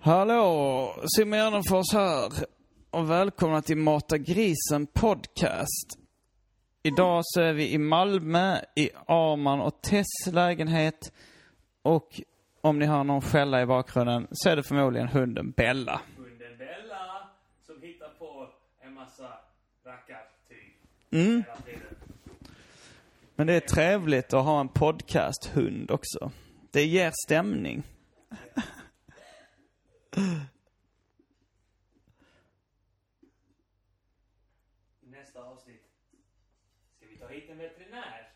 Hallå! Simon Gärdenfors här. Och välkomna till Mata Grisen Podcast. Idag så är vi i Malmö, i Arman och Tess lägenhet. Och om ni hör någon skälla i bakgrunden så är det förmodligen hunden Bella. Hunden Bella som hittar på en massa rackartyg Mm. hela tiden. Men det är trevligt att ha en podcasthund också. Det ger stämning. Nästa avsnitt ska vi ta hit en veterinär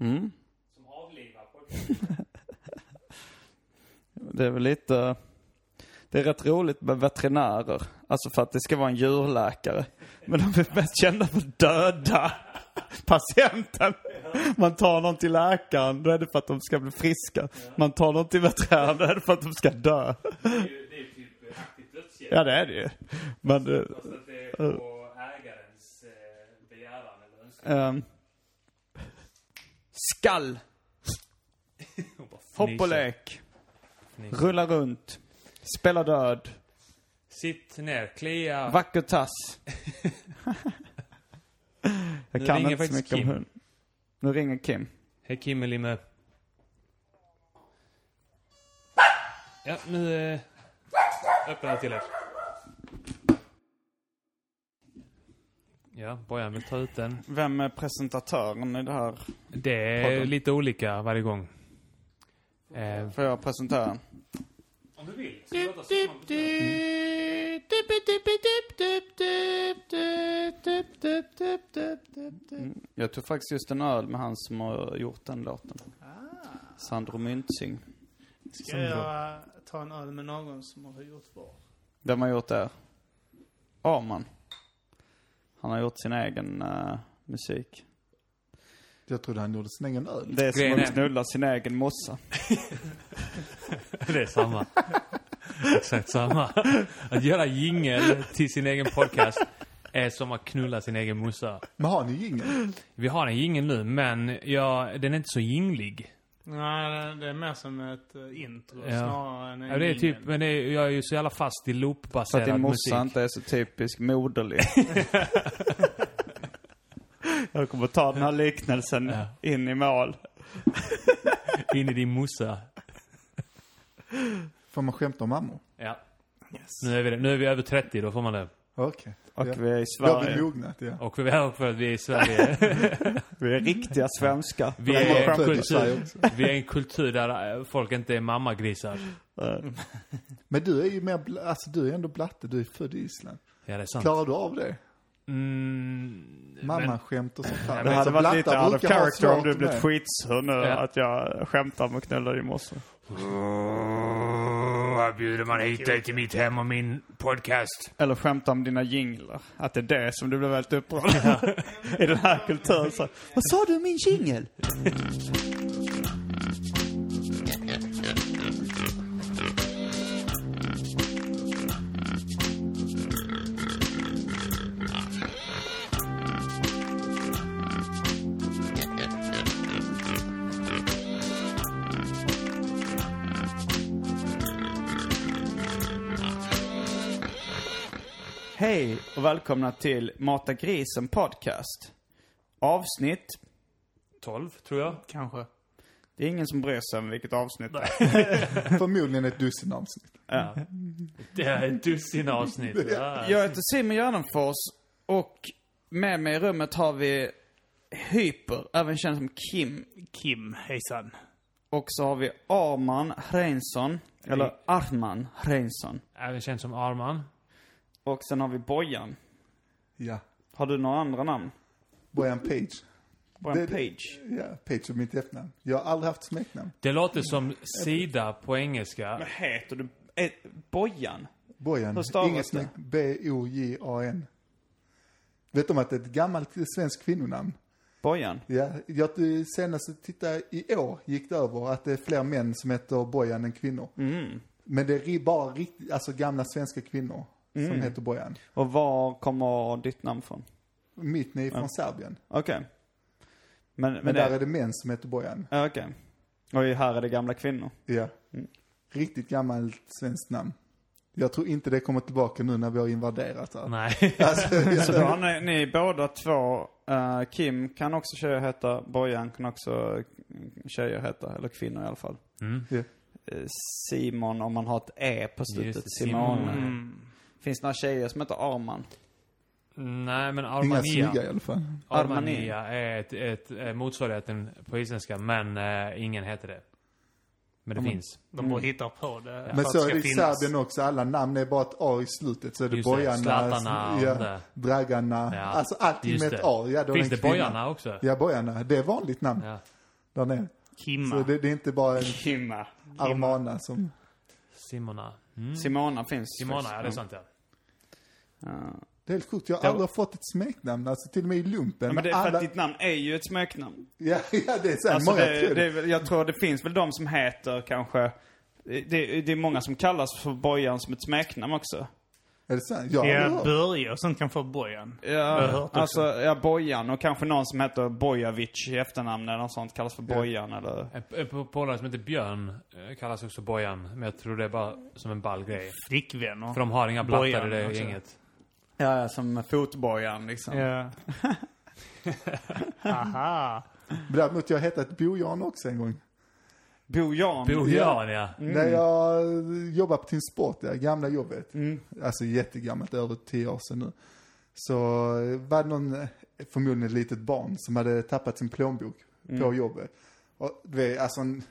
Mm. som avlivar podcasten. Det är väl lite... Det är rätt roligt med veterinärer. Alltså för att det ska vara en djurläkare. Men de är mest kända för döda patienten. Man tar någon till läkaren, då är det för att de ska bli friska. Man tar någon till veterinären, då är det för att de ska dö. Det är ju det är ju typ aktivt dödshjälp. Ja, det är det ju. Men... eh, det är på ägarens eh, begäran eller önskan. ehm, skall. Hopp och lek. Rulla runt. Spela död. Sitt ner, klia. Vacker tass. Jag Nu kan inte så mycket om Kim. hund. Nu ringer Kim. Hej Kimmelimme. Ja, nu eh, öppnar jag till er. Ja, Bojan vill ta ut den. Vem är presentatören i det här? Det är Podden. lite olika varje gång. Eh, Får jag presentera? om du vill. Ska låta? Mm. Jag tog faktiskt just en öl med han som har gjort den låten. Sandro Myntzing. Ska jag ta en öl med någon som har gjort vad? Vem har gjort det? Arman. Han har gjort sin egen eh, musik. Jag trodde han gjorde sin egen öl. Det är som att knulla sin egen mossa. Det är samma. Exakt samma. Att göra jingel till sin egen podcast är som att knulla sin egen morsa. Men har ni jingel? Vi har en jingel nu, men ja, den är inte så jinglig. Nej, det är mer som ett eh, intro Ja. snarare än en Ja, det är typ, men det är, jag är ju så jävla fast i Så att din loopbaserad morsa musik. inte är så typisk moderlig. jag kommer ta den här liknelsen Ja. in i mål. In i din morsa. Får man skämta om mammor? Ja. Yes. Nu är, vi, nu är vi över 30, då får man det. Okej. Och Ja. vi är i har vi Sverige. mognat, ja. Och vi är för att vi är i Sverige. Vi är riktiga svenskar. Vi är, en kultur, Sverige vi är en kultur där eh, folk inte är mammagrisar. Men du är ju mer, alltså du är ändå blatte, du är född i Island. Ja, det är sant. Klarar du av det? Mm, Mammaskämt och sånt här. Det hade Alltså, varit lite out of character om du blivit skitsur nu Ja. att jag skämtar om att knulla din morsa. Här bjuder man hit dig till mitt hem och min podcast. Eller skämta om dina jinglar. Att det är det som du blir väldigt upprörd I den här kulturen så. Vad sa du om min jingel? Hej och välkomna till Mata Grisen Podcast. Avsnitt. 12, tror jag. Kanske. Det är ingen som bryr sig om vilket avsnitt det är. Förmodligen ett dussin avsnitt. Ja. Det är ett dussin avsnitt. Ja. Jag heter Simon Gärdenfors och med mig i rummet har vi Hyper, även känd som Kim. Kim, hejsan. Och så har vi Arman Reinsson, eller Arman Reinsson. Även känd som Arman. Och sen har vi Bojan. Ja. Har du några andra namn? Bojan Page. Bojan Det- Page. Ja, Page är mitt efternamn. Jag har aldrig haft smeknamn. Det låter som sida på engelska. Vad heter du? Eh, Bojan? Bojan. Hur stavas det? B-O-J-A-N. Vet du om att det är ett gammalt svenskt kvinnonamn? Bojan? Ja, jag senast tittade i år gick det över att det är fler män som heter Bojan än kvinnor. Mm. Men det är bara riktigt, alltså gamla svenska kvinnor Mm. som heter Bojan. Och var kommer ditt namn från? Mitt är från Serbien. Okej. Men, men, Men där det- är det män som heter Bojan. Ja, okej. Och här är det gamla kvinnor. Ja. Mm. Riktigt gammalt svenskt namn. Jag tror inte det kommer tillbaka nu när vi har invaderat här. Nej. Alltså, Så då har ni, ni båda två, eh, Kim kan också tjejer heta, Bojan kan också tjejer heta, eller kvinnor i alla fall. Mm. Eh, Simon om man har ett E på slutet, det, Simone. Simone. Mm. Finns det några tjejer som heter Arman? Nej, men Inga Armania. snygga i alla fall. Armania är ett, ett, ett motsvarigheten på isländska, men eh, ingen heter det. Men det Ja, men- finns. De bara hittar på det för Men så är det i. Serbien också. Alla namn är bara ett A i slutet. Så är det Just Bojarna, Zlatarna och ja. Dragarna. Ja, Alltså allting med ett A. Ja, Finns det. Bojarna också? Ja, Bojarna. Det är vanligt namn Ja. där nere. Kimma. Så det, det är inte bara en Kimma. Armana som... Simona. Mm. Simona finns. Simona, ja det är sant ja. Ja. Det är helt sjukt. Jag har aldrig fått ett smeknamn. Alltså till och med i lumpen. Ja, men det är för alla... att ditt namn är ju ett smeknamn. ja, ja, det är så Alltså många det, tror det, jag tror det finns väl de som heter kanske, det, det är många som kallas för Bojan som ett smeknamn också. Är det sant? Jag Ja. Börje och sånt kan få Bojan. Ja, också. alltså, ja, Bojan och kanske någon som heter Bojavic i efternamn eller något sånt kallas för Bojan eller... En, en po- polare som heter Björn eh, kallas också Bojan, men jag tror det är bara som en ball grej. Flickvänner. För de har inga blattar i det också. gänget. Ja, ja, som fotbojan liksom. Ja. Aha. Däremot jag hetat Bojan också en gång. Bojan. Bojan ja. När jag jobbade på Team Sport, det gamla jobbet. Mm. Alltså jättegammalt, över tio år sedan nu. Så var det någon, förmodligen ett litet barn, som hade tappat sin plånbok på jobbet. Och du vet, alltså en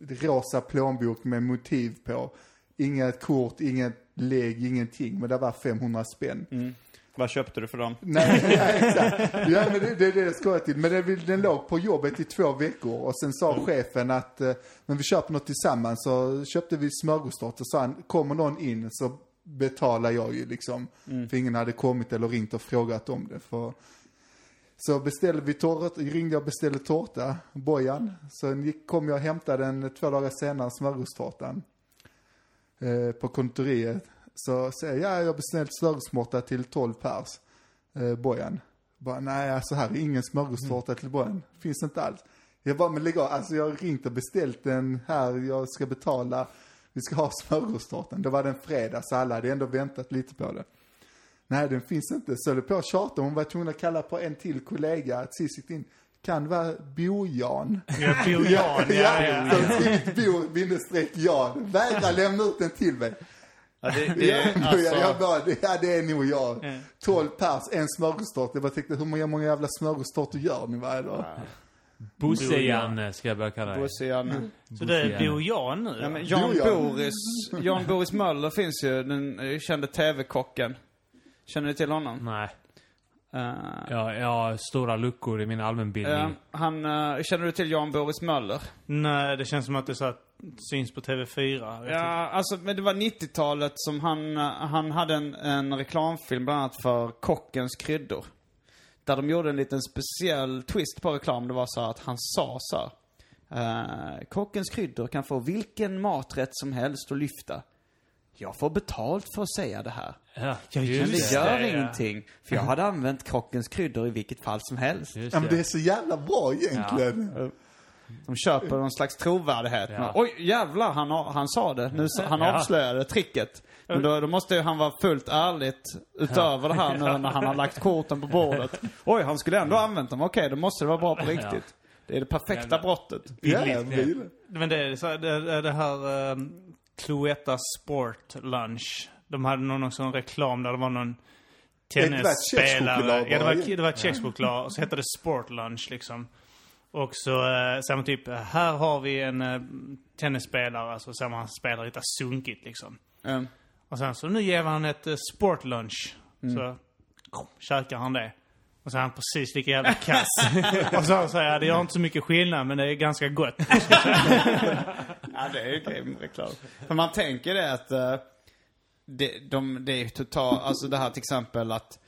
rosa plånbok med motiv på. Inget kort, inget lägg, ingenting. Men det var 500 spänn. Mm. Vad köpte du för dem? Nej, ja, exakt. Ja, men det, det är det jag ska till. Men det, den låg på jobbet i två veckor och sen sa chefen att, eh, men vi köper något tillsammans. Så köpte vi smörgåstårta och sa han, kommer någon in så betalar jag ju liksom. För ingen hade kommit eller ringt och frågat om det. För, så beställde vi tårta, ringde jag och beställde tårta, Bojan. Sen gick, kom jag och hämtade den två dagar senare, smörgåstårtan. Eh, på kontoriet. Så säger jag, ja, jag har beställt smörgåstårta till 12 pers. Eh, Bojan. Bara, nej alltså här är ingen smörgåstårta till Bojan. Finns inte alls. Jag bara, men lägg av, alltså jag har ringt och beställt den här, jag ska betala. Vi ska ha smörgåstårtan. Då var den en fredag så alla hade ändå väntat lite på det. Nej, den finns inte. Så höll jag på att tjata. Hon var tvungen att kalla på en till kollega att Cissi gick in. Kan vara Bojan? Ja, Bojan, ja, ja. Som skrivit Bo, bindestreck Jan. Vägra lämna ut den till mig. Ja, det, det, Ja, alltså, jag, jag bara, det, ja, det är nog jag. Ja. 12 pers, en smörgåstårta. Jag bara tänkte, hur många, många jävla smörgåstårtor gör ni varje dag? Bosse-Janne ska jag börja kalla dig. Bosse Janne. Så det är Bosse-Janne. Bojan nu Ja, men Jan Bojan. Boris, Jan Boris Möller finns ju, den eh, kände TV-kocken. Känner ni till honom? Nej. Eh, Ja, jag har stora luckor i min allmänbildning. eh, han, eh, känner du till Jan Boris Möller? Nej, det känns som att det så att syns på TV4. Vet Ja, alltså, men det var 90-talet som han, eh, han hade en, en reklamfilm bland annat för Kockens kryddor. Där de gjorde en liten speciell twist på reklam. Det var så att han sa så här, eh, Kockens kryddor kan få vilken maträtt som helst att lyfta. Jag får betalt för att säga det här. Ja, Ja, Men just det gör det, ja. ingenting. För jag hade använt Kockens kryddor i vilket fall som helst. Just Ja, men det är så jävla bra egentligen. De köper någon slags trovärdighet. Ja. Oj, jävlar, han, han sa det. Nu, han Ja. avslöjade tricket. Men då, då måste ju han vara fullt ärligt utöver det här nu när han har lagt korten på bordet. Oj, han skulle ändå ha använt dem. Okej, då måste det vara bra på riktigt. Det är det perfekta brottet. Ja. Men det är så, det, det här um, Cloetta Sport Lunch. De hade någon sån reklam där det var någon tennisspelare. Ja, det var, ju. det var kexchoklad. Och så hette det Sport Lunch liksom. Och så säger man typ, här har vi en uh, tennisspelare. Alltså man spelar lite sunkigt liksom. Mm. Och sen så nu ger han ett uh, Sport Lunch. Mm. Så käkar han det. Och så är han precis lika jävla kass. och så säger jag, det gör inte så mycket skillnad men det är ganska gott. Ja, det är ju grym reklam. För man tänker det att eh, det, de, det är ju totalt, alltså det här till exempel att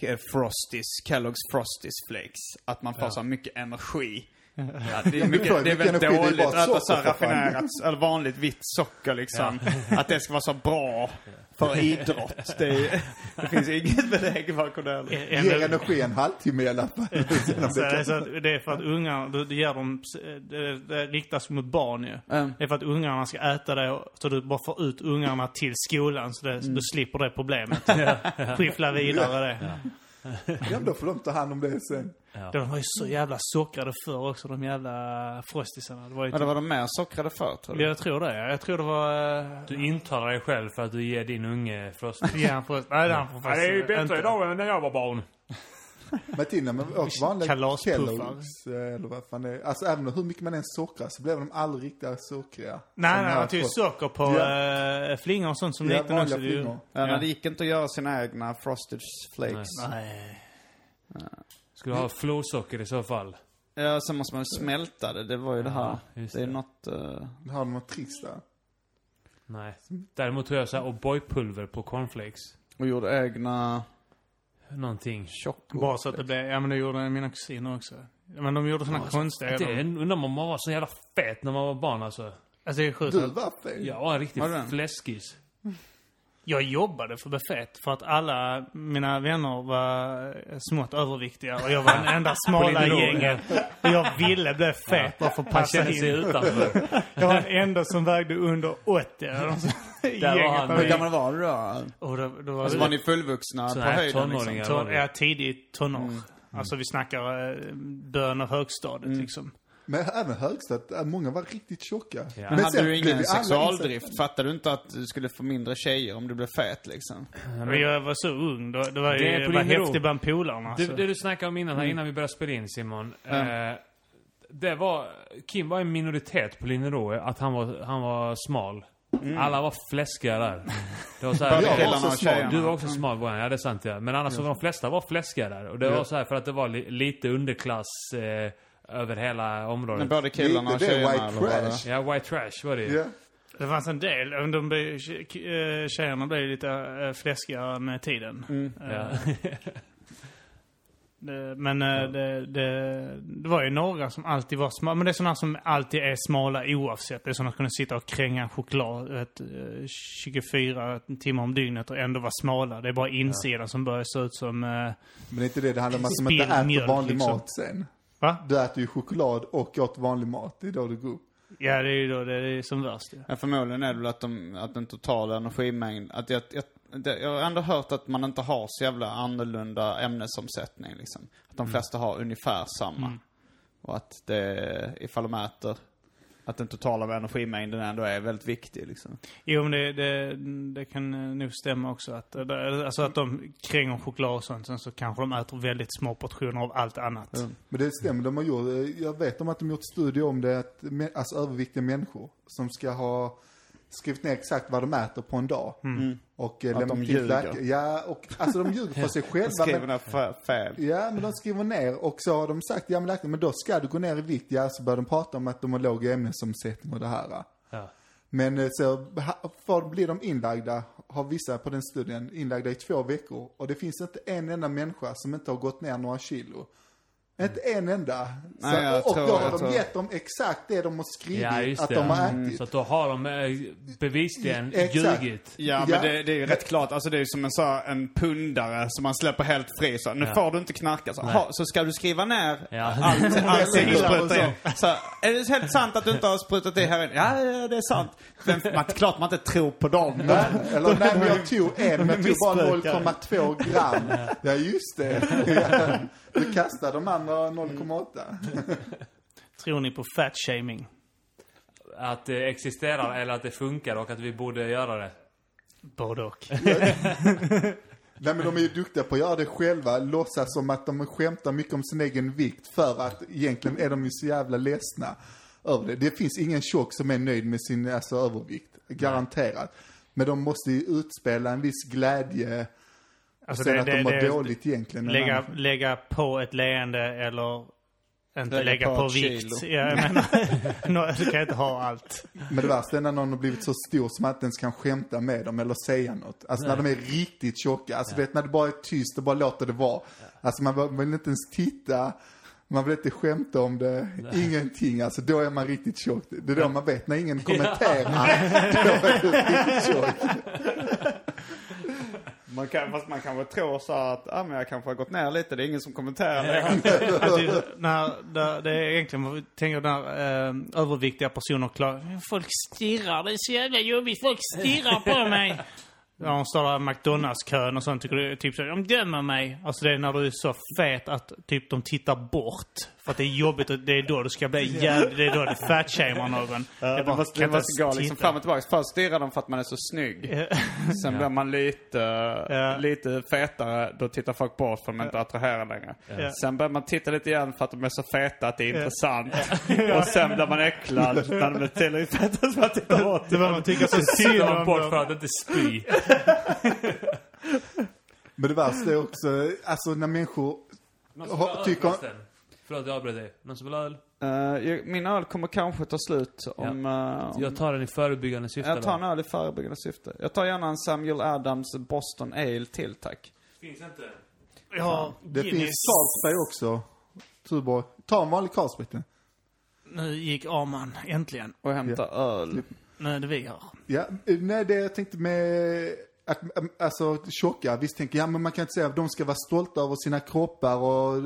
K- Frosties, Kellogg's Frosties Flakes, att man får så mycket energi Ja, det är, mycket, det är är dåligt att äta så raffinerat, eller vanligt vitt socker liksom. Att det ska vara så bra för idrott. Det, är, det finns inget belägg bakom det. heller. En- energi en halvtimme i alla fall. Det är för att ungarna, du, du ger dem, det, det riktas mot barn ju. Mm. Det är för att ungarna ska äta det och- så du bara får ut ungarna till skolan så det, du slipper det problemet. Skiffla vidare det. Ja, då får de ta hand om det sen. De var ju så jävla sockrade förr också, de jävla frostisarna. Det var ju Ja, det var de mer sockrade för tror du? Jag tror det. Jag tror det var... eh, Du intalar dig själv för att du ger din unge frost. Järnfrost. Nej, han får faktiskt inte. än när jag var barn. Men till när man åt vanliga. Kellogg's, eh, eller vad fan det är. Alltså även hur mycket man än sockrar så blev de aldrig riktigt sockriga. Nej, nej, man tog ju på- socker på Ja. äh, flingor och sånt som Ja, vanliga också. Det flingor. Ja, när det gick inte att göra sina egna frosted flakes. Nej. Ska du ha florsocker i så fall? Ja, sen måste man smälta det. Det var ju det här. Ja, just det är det. något... eh, Har de något tricks där? Nej. Däremot tror jag så här O'boy-pulver på cornflakes. och gjorde egna Någonting. tjockor. Bara så att det blev... Ja, men det gjorde mina kusiner också. Men de gjorde såna konstiga... Det undrar om man var så jävla fet när man var barn alltså. Alltså det är sjukt. Du att- var fel. Jag var en riktig Var fläskis. Jag jobbade för buffett för att alla mina vänner var smått överviktiga och jag var den enda smala i gänget. Och jag ville bli fet bara för att passa kände sig in. utanför. Jag var den enda som vägde under 80 Där var han. Hur gammal var du då? Och då, då var Alltså det var ni fullvuxna på höjden tonåringar. liksom? var ton, det. ja, tidigt tonår. Alltså vi snackar eh, början av högstadiet liksom. Men även högstadiet, äh, många var riktigt tjocka. Ja. Men hade sen du ingen sexualdrift? Fattade du inte att du skulle få mindre tjejer om du blev fet liksom? Och jag var så ung. Då, det var ju Det är på det var häftigt bland polarna. Det, alltså. det du snackade om innan, här, innan vi började spela in Simon. Eh, det var, Kim var en minoritet på Linnero, att han var, han var smal. Alla var fläskiga där. Det var så här, Jag var också smal. Du var också smal Brian, ja det är sant ja. Men annars så var de flesta var fläskiga där. Och det var så här för att det var li, lite underklass eh, över hela Men området. både killarna och tjejerna white trash. Ja, white trash var det ju. Ja. Det fanns en del. De eh, tjejerna blev lite äh, fläskigare med tiden. Mm. Ja. Det, men eh, det, det, det var ju några som alltid var smala. Men det är sådana som alltid är smala oavsett. Det är sådana som kunde sitta och kränga choklad ett, eh, 24 timmar om dygnet och ändå vara smala. Det är bara insidan som börjar se ut som... eh, Men det är inte det det handlar om att de inte äter mjölk, vanlig liksom. mat sen. Va? Du äter ju choklad och åt vanlig mat. Det är då du går upp. Ja, det är ju då det är som värst ju. Ja, förmodligen är det väl att, de, att den totala energimängd, att jag, jag, det, jag har ändå hört att man inte har så jävla annorlunda ämnesomsättning liksom. Att de flesta har ungefär samma. Och att det, ifall de äter, att den totala energimängden ändå är väldigt viktig liksom. Jo, men det, det, det kan eh, nog stämma också. Att, eh, alltså att de kränger choklad och sånt. Sen så kanske de äter väldigt små portioner av allt annat. Mm. Men det stämmer, de har gjort, jag vet om att de har gjort studier om det, att, alltså överviktiga människor som ska ha skrivit ner exakt vad de äter på en dag. Och eh, Att de ljuger. Ja, och alltså de ljuger för sig De själva. skriver men, fel. ja, men de skriver ner och så har de sagt, ja men men då ska du gå ner i vikt. Ja, så börjar de prata om att de har låg ämnesomsättning och det här. Ja. Men eh, så för, blir de inlagda, har vissa på den studien, inlagda i två veckor. Och det finns inte en enda människa som inte har gått ner några kilo. Inte en enda. Nej, jag och tror- då har de tror- gett dem exakt det de har skrivit Ja, just att det. de har Mm. ätit. Så att då har de eh, bevisligen Exakt. ljugit. Ja, men Ja. det, det är ju rätt klart. Alltså det är ju som en, så, en pundare som man släpper helt fri. Så, nu Ja. får du inte knarka. Så, ha, så ska du skriva ner Ja. allt, allt du sprutar in. Så, är det helt sant att du inte har sprutat i heroin? Ja, det är sant. Men man, klart man inte tror på dem. Nej, eller nej, men jag tog en, men jag tog bara Missbrukare. 0,2 gram. Ja, just det. Du kastade de andra 0,8. Tror ni på fat shaming? Att det existerar eller att det funkar och att vi borde göra det. Både och. Nej men de är ju duktiga på att göra det själva, låtsas som att de skämtar mycket om sin egen vikt för att egentligen är de ju så jävla ledsna över det. Det finns ingen tjock som är nöjd med sin alltså, övervikt, garanterat. Men de måste ju utspela en viss glädje Alltså sen det- att det- de mår det- dåligt egentligen. en Lägga, lägga på ett leende eller inte Lägga lägga, på på, vikt. kilo. Ja, menar, du kan inte ha allt. Men det värsta är när någon har blivit så stor som man inte ens kan skämta med dem eller säga något. Alltså när de är riktigt tjocka. Alltså vet när det bara är tyst och bara låter det vara. Alltså man vill inte ens titta Man vill inte skämta om det, ingenting. Alltså då är man riktigt tjock. Det är då man vet när ingen kommenterar. då är du riktigt tjock. Man kan, fast man kanske tror så här att, ja men jag kanske har gått ner lite, det är ingen som kommenterar längre. Alltså, när, där, det är egentligen, vad vi tänker när eh, överviktiga personer klagar. Folk stirrar, det är så jävla jobbigt. Folk stirrar på mig. Ja, de står där i McDonalds-kön och sånt tycker du typ så, de dömer mig. Alltså det är när du är så fet att typ de tittar bort. För att det är jobbigt och det är då du ska bli jävligt, det är då du fatshamear någon. Ja, det bara, måste, kan det måste gå liksom fram och tillbaka. Först stirrar de för att man är så snygg. Sen blir man lite, Ja. lite fetare, då tittar folk bort för de är inte attraherar längre. Ja. Sen börjar man titta lite igen för att de är så feta att det är intressant. Och sen blir man äcklad när de är tillräckligt feta så man tittar bort. Det var man tycker så synd man om bort för att inte spy. Men det värsta är också, alltså när människor tycker-? Förlåt, jag avbröt dig. Någon som vill ha öl? Eh, jag- min öl kommer kanske ta slut om... eh, om Jag tar den i förebyggande syfte. jag tar en då. öl i förebyggande syfte. Jag tar gärna en Samuel Adams Boston Ale till, tack. Finns inte. Ja, Det Guinness. finns Carlsberg också. Tuborg. Ta en vanlig Carlsberg. Nu gick Arman äntligen. Och hämta öl. Nu är det vi här. Ja, eh, nej det jag tänkte med, att, alltså tjocka, visst tänker jag, men man kan inte säga att de ska vara stolta över sina kroppar och,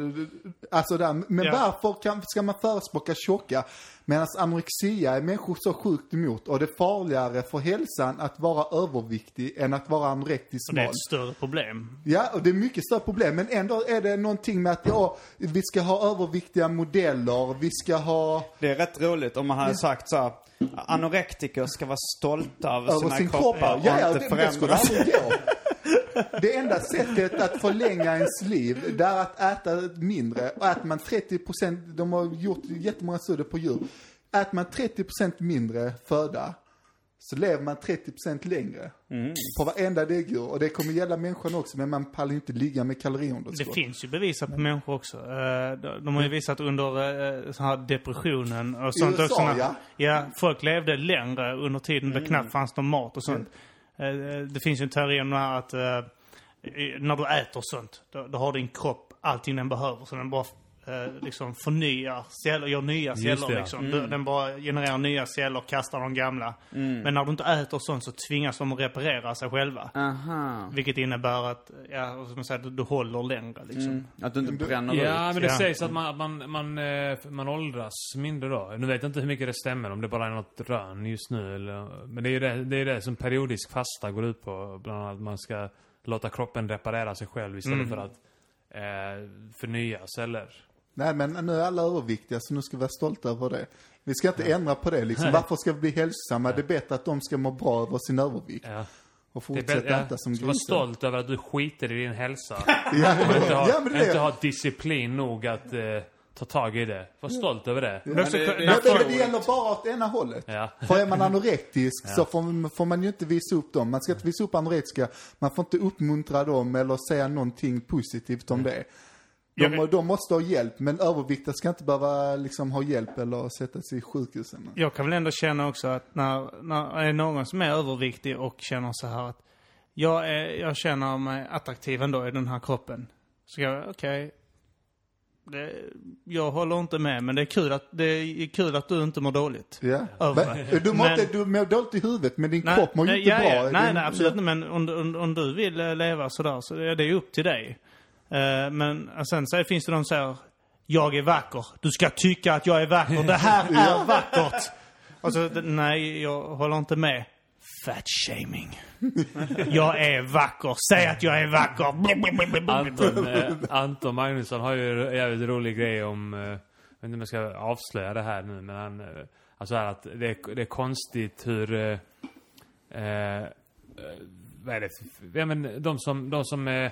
alltså där. Men Ja. varför kan, ska man förespråka tjocka? Medan anorexia är människor så sjukt emot och det är farligare för hälsan att vara överviktig än att vara anorektiskt Och det är smal. ett större problem. Ja, och det är mycket större problem. Men ändå är det någonting med att ja, vi ska ha överviktiga modeller, vi ska ha Det är rätt roligt om man hade sagt så här. Anorektiker ska vara stolta över, över sina sin kroppar kropp. och Ja, ja, inte det, det skulle förändras. aldrig gå. Det enda sättet att förlänga ens liv, det är att äta mindre. Och äter man 30%, de har gjort jättemånga studier på djur. Äter man 30% mindre föda, så lever man 30% längre. Mm. På varenda däggdjur. Och det kommer gälla människan också, men man pallar inte ligga med Det kaloriunderskott. finns ju bevisat på människor också. Eh, de- har ju visat under eh, så här depressionen och sånt USA, också. ja. ja. Folk levde längre under tiden Mm. det knappt fanns någon mat och sånt. Eh, Eh, eh, det finns ju en teori om det här att eh, när du äter sånt, då, då har din kropp allting den behöver. Så den bara eh, liksom förnyar celler, gör nya celler det, ja. liksom. Den- Den bara genererar nya celler, kastar de gamla. Men när du inte äter sånt så tvingas de att reparera sig själva. Aha. Vilket innebär att, ja, ska man säga, du, du håller längre liksom. Mm. Att du inte bränner Ja, ut. men det Ja. sägs att man, man, man, eh, man åldras mindre då. Nu vet jag inte hur mycket det stämmer, om det bara är något rön just nu eller... Men det är ju det, det, är det som periodisk fasta går ut på. Bland annat att man ska låta kroppen reparera sig själv istället för att eh, förnya celler. Nej men nu är alla överviktiga så nu ska vi vara stolta över det. Vi ska inte ändra på det liksom. Varför ska vi bli hälsosamma? Det är bättre att de ska må bra över sin övervikt. Ja. Och Det är fortsätta äta som ska vara grisar. stolt över att du skiter i din hälsa. Ja, Och inte ha, ja men det inte det. ha disciplin nog att eh, ta tag i det. Var stolt över det. Men också, det- det- när Men det, det gäller bara åt ena hållet. Ja. För är man anorektisk så får, får man ju inte visa upp dem. Man ska inte visa upp anorektiska. Man får inte uppmuntra dem eller säga någonting positivt om det. De, Jag- de måste ha hjälp, men överviktiga ska inte behöva liksom ha hjälp eller sätta sig i sjukhusen. Jag kan väl ändå känna också att när, när är någon som är överviktig och känner så här att jag, är, jag känner mig attraktiv ändå i den här kroppen. Så jag, okej. det- jag håller inte med, men det är kul att, det är kul att du inte mår dåligt. Ja. Men, du, mår Men- inte, du mår dåligt i huvudet, men din kropp mår ju nej, inte ja, bra. Ja, nej, nej, absolut inte. Men om, du- om, om du vill eh, leva sådär så är det ju upp till dig. Eh, men eh, sen så finns det de som säger, jag är vacker. Du ska tycka att jag är vacker. Det här är vackert. Och så, d- nej, jag håller inte med. Fat shaming. Jag är vacker. Säg att jag är vacker. Anton, eh, Anton Magnusson har ju en jävligt rolig grej om... Eh, jag vet inte om jag ska avslöja det här nu, men han... Eh, alltså här att det är, det är konstigt hur... Eh, eh, vad är det? Ja men de som, de som är...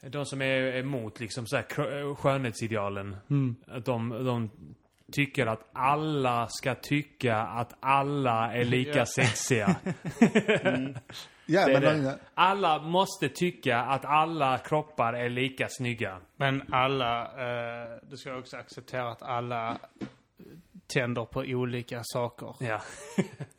De som är emot liksom så här krö- skönhetsidealen. Att de, de tycker att alla ska tycka att alla är lika sexiga. Ja, Det är men, det. Alla måste tycka att alla kroppar är lika snygga. Men alla, eh, du ska också acceptera att alla tänder på olika saker. Ja.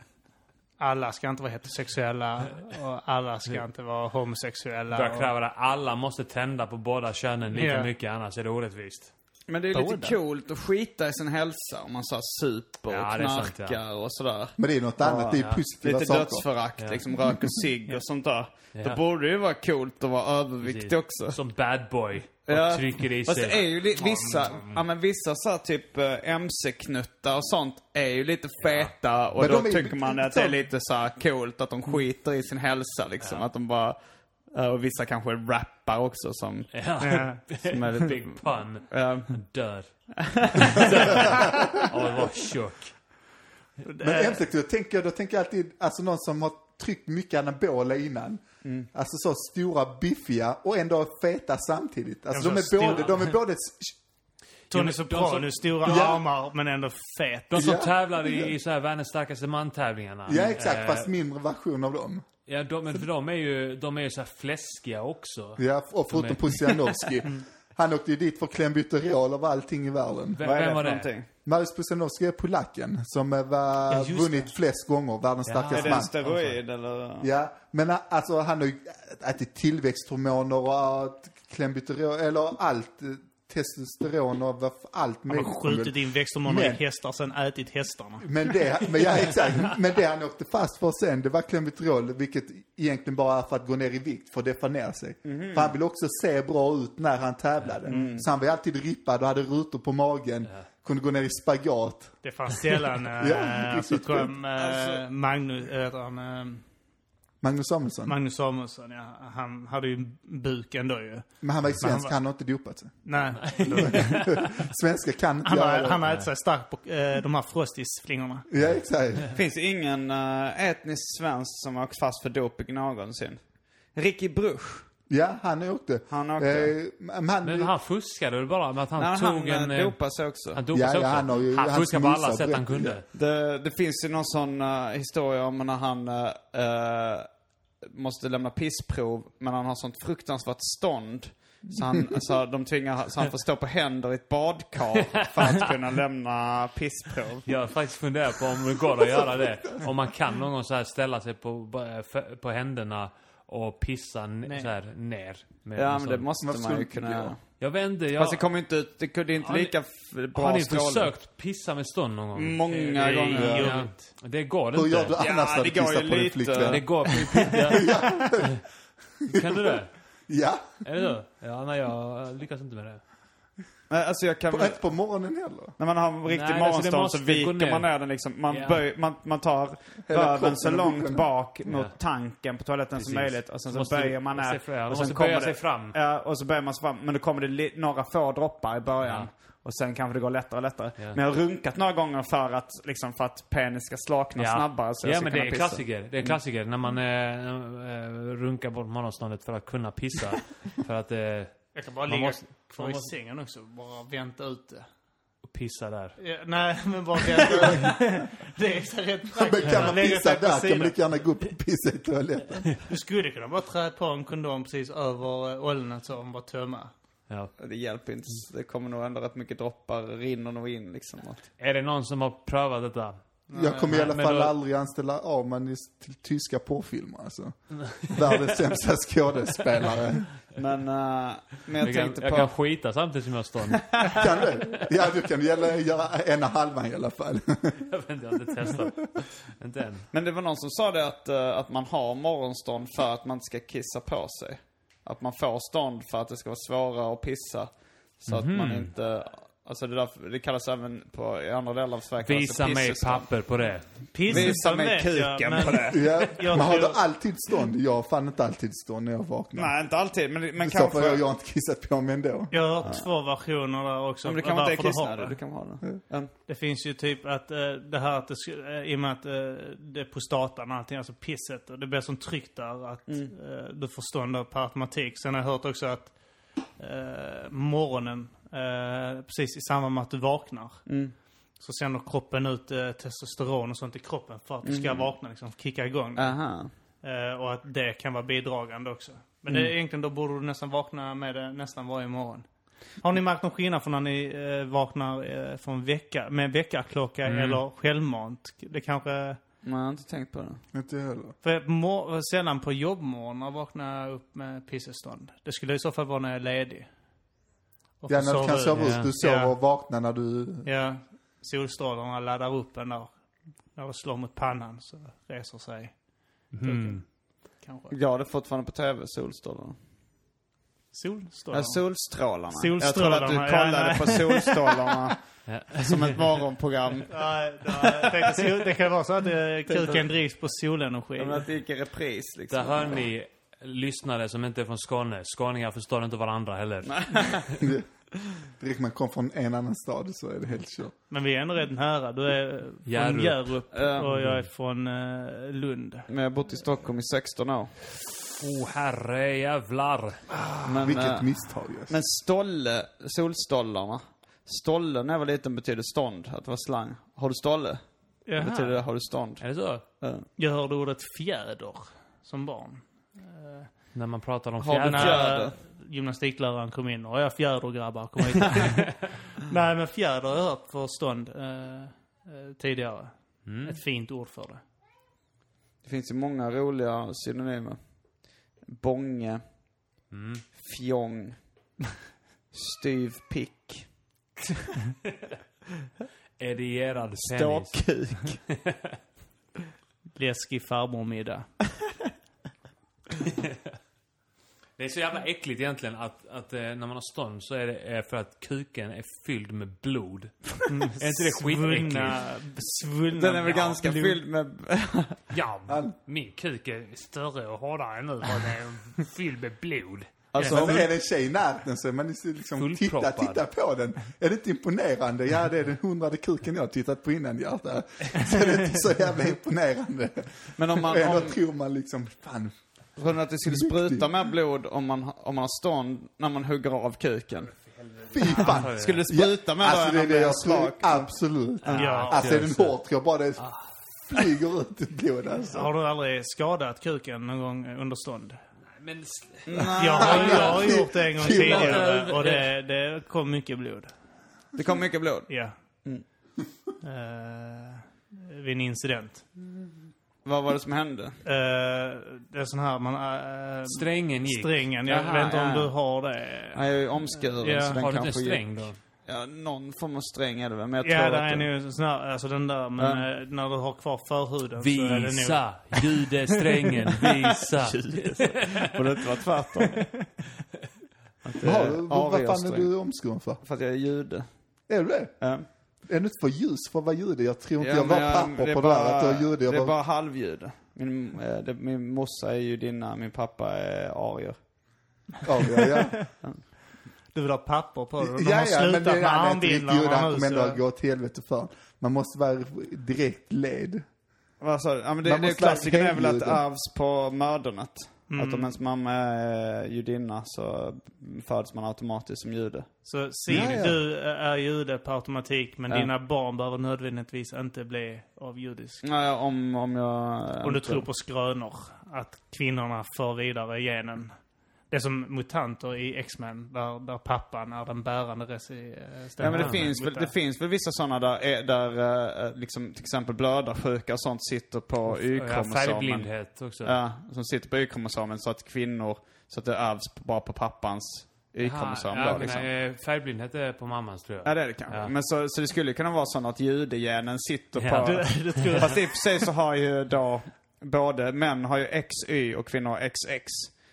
Alla ska inte vara heterosexuella och alla ska inte vara homosexuella. Börjar och- kräva det. Alla måste tända på båda könen lika Ja. mycket, annars är det orättvist. Men det är lite Båda. coolt att skita i sin hälsa om man så super Ja, och det är sant, knarkar och sådär. Men det är något annat, det är positiva Lite saker. dödsförakt, liksom röker cigg och sånt där. Ja. Då borde det ju vara coolt att vara överviktig Precis. också. Som bad boy. Och Ja, trycker i Fast sig. det är ju li- vissa, ja men vissa så här typ eh, MC-knuttar och sånt är ju lite feta och Men då de är ju tycker man att det är lite så här coolt att de skiter i sin hälsa liksom. Att de bara, eh, och vissa kanske rappar också som, Ja. som är lite, Big pun. ja, Dör. Åh, var tjock. Men tänker jag, då tänker jag alltid, alltså någon som har tryckt mycket anabola innan. Mm. Alltså så stora, biffiga och ändå feta samtidigt. Alltså de är både, de är både, Tony Soprano, som- stora Ja. armar men ändå fet. De som Ja. tävlar i, i så här världens starkaste man-tävligarna. ja exakt, Eh, fast mindre version av dem. Ja, de, men för de är ju, de är ju så här fläskiga också. Ja, och förutom Pusianowski. Han åkte ju dit för klenbuterol av allting i världen. Vem, är vem var det? Marius Pusianowski är polacken som eh, var, Ja, vunnit flest gånger, världens Ja. Är starkaste det en man. steroid eller? Ja, men ä- alltså han har ju ätit tillväxthormoner och klenbuterol, eller allt. eh, Testosteron och allt Han har möjligt. skjutit in växthormoner i hästar, sen ätit hästarna. Men det, men ja exakt. Men det han åkte fast för sen, det var klenbuterol, vilket egentligen bara är för att gå ner i vikt, för att deffa ner sig. För han ville också se bra ut när han tävlade. Så han var alltid rippad och hade rutor på magen, kunde gå ner i spagat. Det fanns sällan... Ja, äh, så riktigt kom äh, Alltså- Magnus, äh, heter han, äh, Magnus Samuelsson. Magnus Samuelsson, ja. Han hade ju buk ändå ju. Men han var ju Men han svensk, var- han har inte dopat sig. Nej, Svenska kan inte han göra har, det. han har ätit sig stark på äh, de här frostisflingorna. Ja exakt. Finns ingen uh, etnisk svensk som har åkt fast för doping någonsin? Ricky Bruch. Ja, han åkte. Han åkte. Eh, men han, Men han fuskade väl bara med att han Nej, tog han en... eh, eh, dopade sig också. Han dopade Ja, sig ja, också. han har ju- han hans fuskade på alla sätt han kunde. Det, det finns ju någon sån uh, historia om när han uh, måste lämna pissprov, men han har sånt fruktansvärt stånd. Så, han, så de tvingar, så han får stå på händer i ett badkar för att kunna lämna pissprov. Jag har faktiskt funderat på om det går att göra det. Om man kan någon gång så här ställa sig på, på händerna och pissa Nej. så här ner. Med Ja, en men sån- det måste Varför man ju skulle kunna gå? Jag vet inte, jag... Fast det kommer inte ut, det, är inte Har ni- lika f- bra har ni strålning. försökt pissa med stånd någon gång? Många gånger. Ja, det går hur inte. gör du annars Ja, när det du går ju på din lite. flickvän? Det går... Ja. Kan du det? Ja, Är det så? Ja, nej jag lyckas inte med det. Alltså jag kan... på, inte på morgonen heller. När man har en riktig Nej, alltså, morgonstånd måste så viker man ner den liksom. Man, Ja. böj, man, man tar röven så långt bak mot Ja. tanken på toaletten som Precis. möjligt. Och sen så Måste böjer man ner. man och sen kommer det, sig fram. Ja, och så böjer man sig fram. Men då kommer det li, några få droppar i början. Ja. Och sen kanske det går lättare och lättare. Ja. Men jag har runkat några gånger för att, liksom, för att penis ska slakna snabbare. Så ja men det är pissa. klassiker. Det är klassiker när man eh, runkar bort morgonståndet för att kunna pissa. för att eh, Jag kan bara Man ligga måste- kvar man i måste- sängen också. Bara vänta ut det. pissa där. Ja, nej, men bara vänta ut Det är så rätt Men praktiskt. kan man pissa där kan sidan. man lika gärna gå upp och pissa i toaletten. Du skulle kunna bara trä på en kondom precis över eh, ollonet så om bara tömma. Ja. Det hjälper inte. Det kommer nog ändå rätt mycket droppar rinner nog in liksom. Är det någon som har prövat detta? Jag kommer i alla fall då- aldrig anställa Arman i- till tyska porrfilmer alltså. Världens sämsta skådespelare. Men, uh, men jag Jag kan, tänkte jag på... kan skita samtidigt som jag står. Kan du? Ja, du kan gälla, göra ena halvan i alla fall. jag vet inte, jag har inte testat. inte än. Men det var någon som sa det att, eh, att man har morgonstånd för att man inte ska kissa på sig. Att man får stånd för att det ska vara svårare att pissa. Så att man Mhm. inte... Alltså det, där, det kallas även på, i andra delar av Sverige Visa mig pissestånd. papper på det. Visa mig kuken på det. Ja, Jag man har då alltid stånd. Jag har fan inte alltid stånd när jag vaknar. Nej, inte alltid. Men, men I så kanske... har jag inte kissat på mig ändå. Jag har hört två versioner där också. Men det kan inte varför du har. Du kan ha det. Mm. Det finns ju typ att eh, det här att det, eh, i och med att eh, det är prostatan och allting, alltså pisset, och det blir som tryck där att Mm. du får stånd per automatik. Sen har jag hört också att morgonen, eh, precis i samband med att du vaknar, Mm. så sänder kroppen ut eh, testosteron och sånt i kroppen för att du ska vakna liksom, kicka igång det. Aha. Eh, och att det kan vara bidragande också. Men Mm. det är egentligen, då borde du nästan vakna med det nästan varje morgon. Har ni märkt någon skillnad från när ni eh, vaknar eh, från vecka, med väckarklocka Mm. eller självmant? Det kanske... Jag har inte tänkt på det. Inte jag heller. För sällan på jobbmorgnar vaknar jag upp med pissestånd. Det skulle i så fall vara när jag är ledig. Och Ja, när du kan sova ut. ut. Du sover Ja. och vaknar när du... Ja, solstrålarna laddar upp en där. När det slår mot pannan så reser sig Mm. kanske. Jag har det fortfarande på tv, solstrålarna. Solstrålarna? Ja, solstrålarna. Solstrålarna, Jag trodde att du ja, kollade nej. på solstrålarna Ja. som ett morgonprogram. Nej, det kan vara så att eh, kuken drivs på solenergi. Men att det gick i repris liksom. Där hör ni lyssnare som inte är från Skåne. Skåningar förstår inte varandra heller. Direkt man kom från en annan stad så är det helt kört. Men vi är ändå rätt nära. Du är från Hjärup. Och jag är från eh, Lund. Men jag har bott i Stockholm i 16 år. Oh herre jävlar. Men, Vilket eh, misstag just. men stolle, solstollarna. Stolle när jag var liten betyder stånd, att det var slang. Har du stolle? Det betyder Jaha. har du stånd. Är det så? Ja. Jag hörde ordet fjäder som barn. När man pratar om fjädrar. fjäder? När gymnastikläraren kom in och jag fjäder grabbar, kom hit. Nej men fjäder har jag hört för stånd eh, eh, tidigare. Mm. Ett fint ord för det. Det finns ju många roliga synonymer. Bånge, Mm. fjong, styv pick, Edierad penis. ståkuk. Läskig farmormiddag. Det är så jävla äckligt egentligen att, att eh, när man har stånd så är det eh, för att kuken är fylld med blod. är inte det skitäckligt? Svullna, Den är väl ja, ganska blod. fylld med... Ja, min kuk är större och hårdare nu för den är fylld med blod. Alltså, om, är det en tjej i närheten så är man liksom, titta, titta på den. Är det inte imponerande? Ja, det är den hundrade kuken jag har tittat på innan hjärta. Så är det inte så jävla imponerande. men om man... Och ändå Om, tror man liksom, fan, du att det skulle spruta mer blod om man, om man har stånd när man hugger av kuken? fy fan. Skulle det spruta mer Alltså då det är det jag slak? absolut. Ja. Alltså är den tror jag bara det flyger ut ett blod alltså. Har du aldrig skadat kuken någon gång under stånd? Men Jag har, jag har gjort det en gång tidigare och det, det kom mycket blod. Det kom mycket blod. Ja. Mm. Eh, vid en incident. Vad var det som hände? Eh, det är sån här, man... eh, strängen gick. strängen, jag Jaha, vet inte om ja. du har det. Han är ju omskuren Ja. så den Har du inte kanske sträng då? Ja, någon form av sträng är det väl, men jag Ja, tror där att är det... nu sån här, alltså den där, men Ja. eh, när du har kvar förhuden så är det nog... Visa! Judesträngen, visa! Borde inte vara tvärtom. Att det Har är du, vad fan är du omskuren för? För att jag är jude. Är du det? Ja. Är du inte för ljus för att vara jude? Jag tror inte Ja, jag var papper på det där att jude. Jag Det är var... bara halvjude. Min, eh, det, min morsa är judinna, min pappa är arier. Ja, ja, ja. Du vill ha papper på det. De ja, har ja, men slutat det med Han nu kommer ändå gå åt helvete för. Man måste vara direkt led. Vad sa du? Ja, men det, Man det klassiken är väl att det ärvs på mödernet. Mm. Att om ens mamma är judinna så föds man automatiskt som jude. Så Sid, Ja, ja. du är jude på automatik, men Ja. dina barn behöver nödvändigtvis inte bli av judisk. Nej, om, om jag... Om du tror på skrönor, att kvinnorna för vidare genen. Det är som mutanter i X-Men, där, där pappan är den bärande resi- eh, Ja men det finns, väl, det finns väl vissa sådana där, är- där eh, liksom till exempel blödarsjuka och sånt sitter på Ja, Y-kromosomen. färgblindhet också. Ja, som sitter på Y-kromosomen så att kvinnor, så att det ärvs bara på pappans Y-kromosom ja, då liksom. eh, Färgblindhet är på mammans tror jag. Ja det är det kanske. Ja. Men så, så det skulle kunna vara så att judegenen sitter Ja. på... Du, du Fast i och för sig så har ju då, både män har ju XY och kvinnor har XX.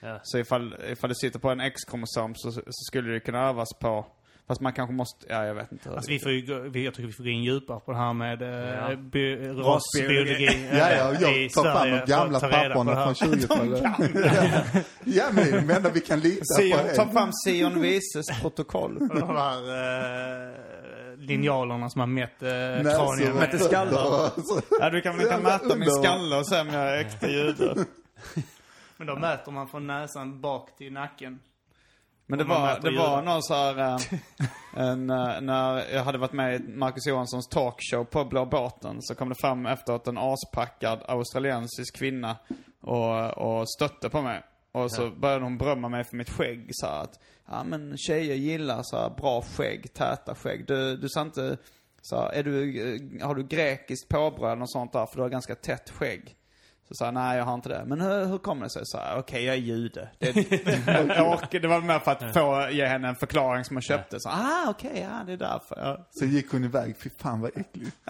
Ja. Så ifall, ifall det sitter på en X-kromosom så, så skulle det kunna övas på, fast man kanske måste, ja jag vet inte. alltså, vi får ju, gå- vi, jag tycker vi får gå in djupare på det här med eh, Ja. bi, rasbiologi eh, Ja, ja, jag tar fram de gamla ta på papporna från 20-talet. ja, men det är det enda vi kan lita på. Sion, ta är- fram Sion Vises protokoll. De här eh, linjalerna som har mätt eh, kranier. Mätte skallar. Ja, du kan, du kan Jävla mäta min skalle och se om jag är äkta jude. Men då mäter man från näsan bak till nacken. Men det var, det var någon så här, eh, en, eh, när jag hade varit med i Marcus Johanssons talkshow på Blå båten så kom det fram efteråt en aspackad australiensisk kvinna och, och stötte på mig. Och så började hon berömma mig för mitt skägg så här att, ja men tjejer gillar så här bra skägg, täta skägg. Du, du sa inte, så här, är du, eh, har du grekiskt påbrå eller något sånt där för du har ganska tätt skägg. Så sa han, nej jag har inte det. Men hur, hur kommer det sig? Så okej jag är jude. Det, jag orkar, det var mer för att få ge henne en förklaring som hon köpte. Så, ah okej, ja det är därför. Ja. Så gick hon iväg, fy fan vad äckligt.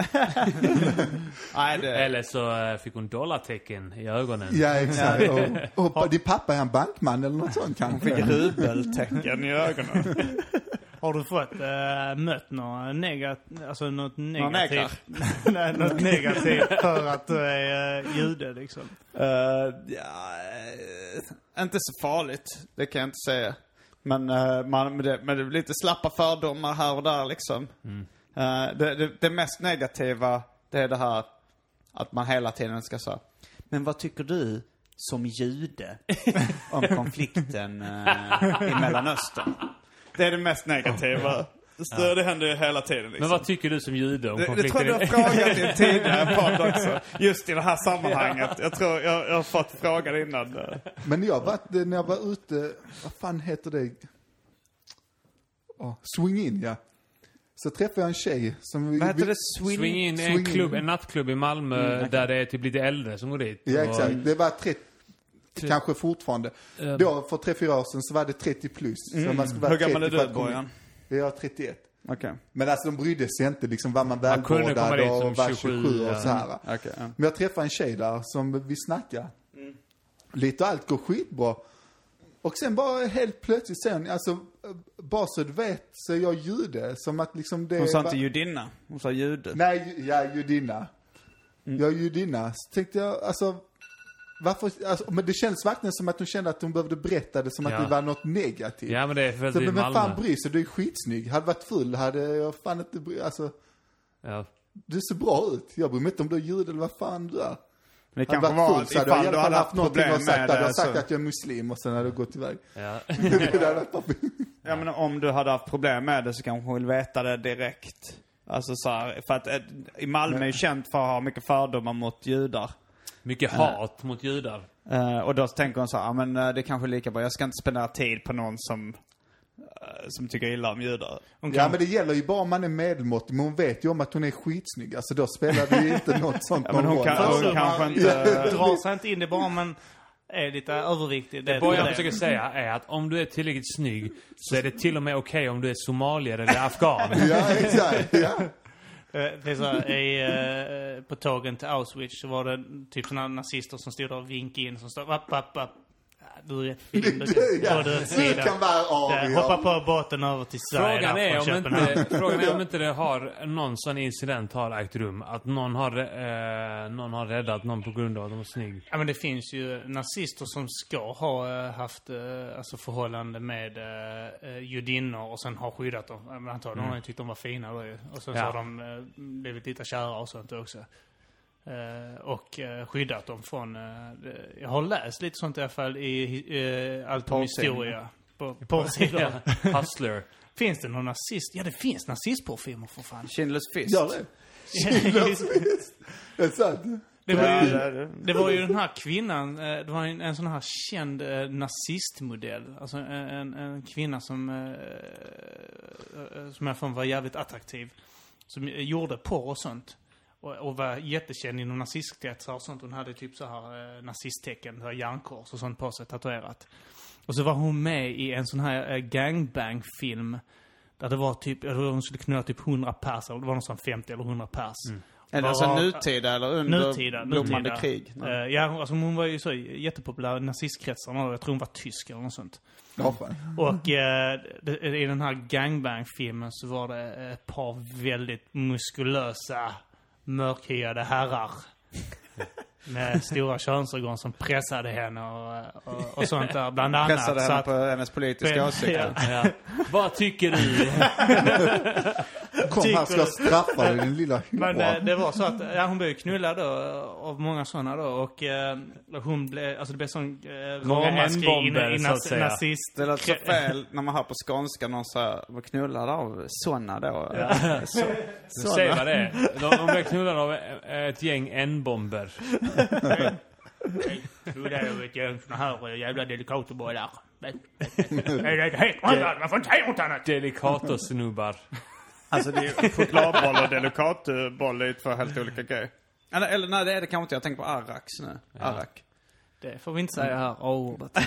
Nej, det, Eller så eh, fick hon dollartecken i ögonen. Ja, exakt. Och, och din pappa är en bankman eller något sånt kanske? fick rubeltecken i ögonen. Har du fått äh, mött några negativt, alltså något negativt? Nej, något negativt för att du är äh, jude liksom? Uh, ja, inte så farligt. Det kan jag inte säga. Men, uh, man, med, det, med det, lite slappa fördomar här och där liksom. Uh, det, det, det mest negativa, det är det här att man hela tiden ska säga Men vad tycker du som jude om konflikten uh, i Mellanöstern? Det är det mest negativa. Så det händer ju hela tiden liksom. Men vad tycker du som jude om Det, det tror jag du har frågat i en tidigare podd också. Just i det här sammanhanget. Jag tror jag, jag har fått frågan innan. Men jag var, när jag var ute, vad fan heter det? Oh, swing in ja. Så träffade jag en tjej som... vi- Vad heter det? Swing? Swing in Swing en, in. klubb, en nattklubb i Malmö Mm, där det är typ lite äldre som går dit. Ja, Och- exakt. Det var 30, kanske fortfarande. Eh, Då, för tre, fyra år sedan, så var det 30 plus. Så man skulle vara Hur gammal är 30 du. Bojan? Jag är 31. Okej. Men alltså de brydde sig inte liksom, var man välvårdad och var 27, 27 och ja. så här. Okej, ja. Men jag träffade en tjej där som vi snackade. Lite och allt går skitbra. Och sen bara helt plötsligt sen, alltså, bara så du vet så är jag jude. Som att liksom det Hon sa var- inte judinna. Hon sa jude. Nej, är judinna. Mm. Jag är judinna. Så tänkte jag, alltså, varför, alltså, men det känns verkligen som att hon kände att hon behövde berätta det som Ja. att det var något negativt. Ja men det är för att Så, men vem fan bryr sig? Du är skitsnygg. Hade varit full hade jag fan inte bry, alltså, Ja. du ser bra ut. Jag bryr mig inte om du är jude eller vad fan du är. Men det kanske var full så hade jag i alla fall hade haft någonting problem att sagt. Hade jag sagt Så, att jag är muslim och sen hade jag gått iväg. Ja. ja men om du hade haft problem med det så kanske hon vill veta det direkt. Alltså så här, för att eh, i Malmö är ju känt för att ha mycket fördomar mot judar. Mycket hat mot judar. Eh, och då tänker hon så här, ja men eh, det är kanske är lika bra. Jag ska inte spendera tid på någon som, eh, som tycker illa om judar. Hon Ja kan, men det gäller ju bara om man är medelmåttig. Men hon vet ju om att hon är skitsnygg. Alltså då spelar det ju inte något sånt Ja, men hon någon kan- roll. hon Alltså, kanske man- inte- drar sig inte in det bara man är lite överviktig. Det, Vad jag försöker säga är att om du är tillräckligt snygg så är det till och med okej om du är somalier eller afghan. Ja, exakt. Ja. Eh, det är så här, i, eh, på tågen till Auschwitz så var det typ sådana nazister som stod där och vinkade in som stod vapp, vapp, vapp. Du är rätt fin. Du Ja, du, kan vara Eh, Hoppa på båten över till Sverige Frågan är, om inte, frågan är om inte det har, någon sån incident har ägt rum. Att någon har, eh, någon har räddat någon på grund av att de är snygg. Ja men det finns ju nazister som ska ha eh, haft eh, alltså förhållande med eh, eh, judinnor och sen har skyddat dem. Antagligen har de tyckt de var fina då. Och sen så Ja. har de eh, blivit lite kära och sånt också. Eh, och eh, skyddat dem från... Eh, jag har läst lite sånt i alla fall i eh, Allt om Porrsidorna. historia. På porrsidor. Ja. Hustler. Finns det någon nazist? Ja det finns nazistporrfilmer för fan. Schindler's fist. Gör det. Det är sant. Det var, Ja, ju, det är det. det var ju den här kvinnan, det var en, en sån här känd eh, nazistmodell. Alltså en, en, kvinna som, eh, som jag fann var jävligt attraktiv. Som gjorde porr och sånt. Och, och var jättekänd inom nazistkretsar och sånt. Hon hade typ så här eh, nazisttecken, så här järnkors och sånt på sig tatuerat. Och så var hon med i en sån här eh, gangbang-film. Där det var typ, jag tror hon skulle knulla typ 100 pers, eller det var någonstans 50 eller 100 pers. Det Bara- alltså nutida eller under Nutida, blommande nutida. krig? Eh, ja, hon- alltså hon var ju så jättepopulär i nazistkretsarna. Jag tror hon var tysk eller något sånt. Ja. Och eh, i den här gangbang-filmen så var det ett par väldigt muskulösa, mörkhyade herrar. Med stora könsorgan som pressade henne och, och, och sånt där. Bland annat. Pressade så henne att- på hennes politiska åsikter. Ja. Vad tycker du? Kom här ska jag straffa dig din lilla Men hora. eh, det var så att, ja, hon blev knullad då av många sådana då och eh, hon blev, alltså det blev sån eh, ramaskri i, i så att nas- säga. nazist... Det låter så fel när man hör på skånska någon säger, vad knullar av såna då? Så, Du säger vad det är. De, de blev knullade av ett gäng N-bomber. Knullade av ett gäng såna här jävla delikatobollar. Nej, det annat, man får inte säga något annat. Delicatosnubbar. Alltså det är chokladboll och delikatboll är ju två helt olika grejer. Eller, eller nej, det är det kanske inte. Jag tänker på Arrax nu. Arrak. Det får vi inte säga här, A-ordet.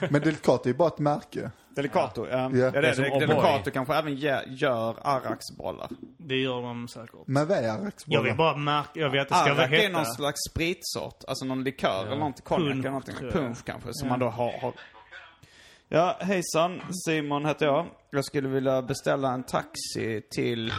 Men Delicato är ju bara ett märke. Delicato, ja. Ja. ja. det Det är det. Delicato kanske även ge- gör Arrax-bollar. Det gör de säkert. Men vad är Arrax-bollar? Jag vill bara märka, jag vet att det ska vara Arrak är någon slags spritsort. Alltså någon likör eller någonting. Konjak eller någonting. Punsch kanske. Som man då har, har. Ja, hejsan. Simon heter jag. Jag skulle vilja beställa en taxi till...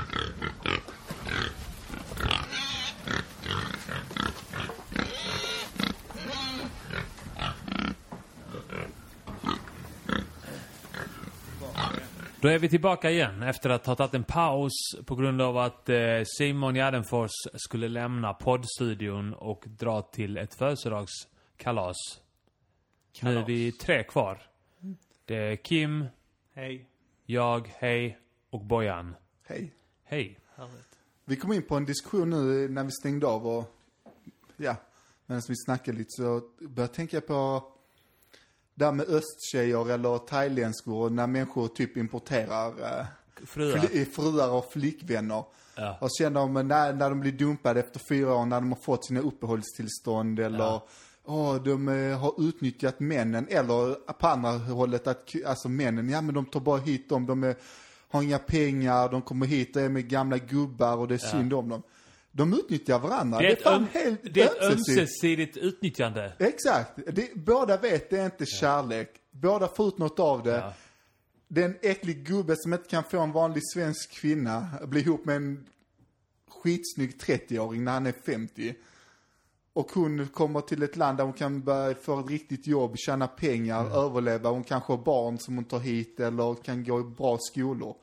Då är vi tillbaka igen efter att ha tagit en paus på grund av att eh, Simon Gärdenfors skulle lämna poddstudion och dra till ett födelsedagskalas. Nu är vi tre kvar. Det är Kim, Hej. jag, hej och Bojan. Hej. Hej. Härligt. Vi kom in på en diskussion nu när vi stängde av och, ja, medan vi snackade lite så började jag tänka på det här med östtjejer eller thailändskor när människor typ importerar eh, Fruar. fli, fruar och flickvänner. Ja. Och sen de, när, när de blir dumpade efter fyra år, när de har fått sina uppehållstillstånd eller Ja. Åh, de eh, har utnyttjat männen, eller på andra hållet att alltså männen, ja men de tar bara hit dem, de är, har inga pengar, de kommer hit och är med gamla gubbar och det är synd om dem. De utnyttjar varandra. Det är ett, fan öm, helt det är ett ömsesidigt. ömsesidigt utnyttjande. Exakt. Det, båda vet det är inte kärlek. Båda får ut något av det. Ja. Det är en äcklig gubbe som inte kan få en vanlig svensk kvinna bli ihop med en skitsnygg 30-åring när han är 50. Och hon kommer till ett land där hon kan börja få ett riktigt jobb, tjäna pengar, överleva. Hon kanske har barn som hon tar hit eller kan gå i bra skolor.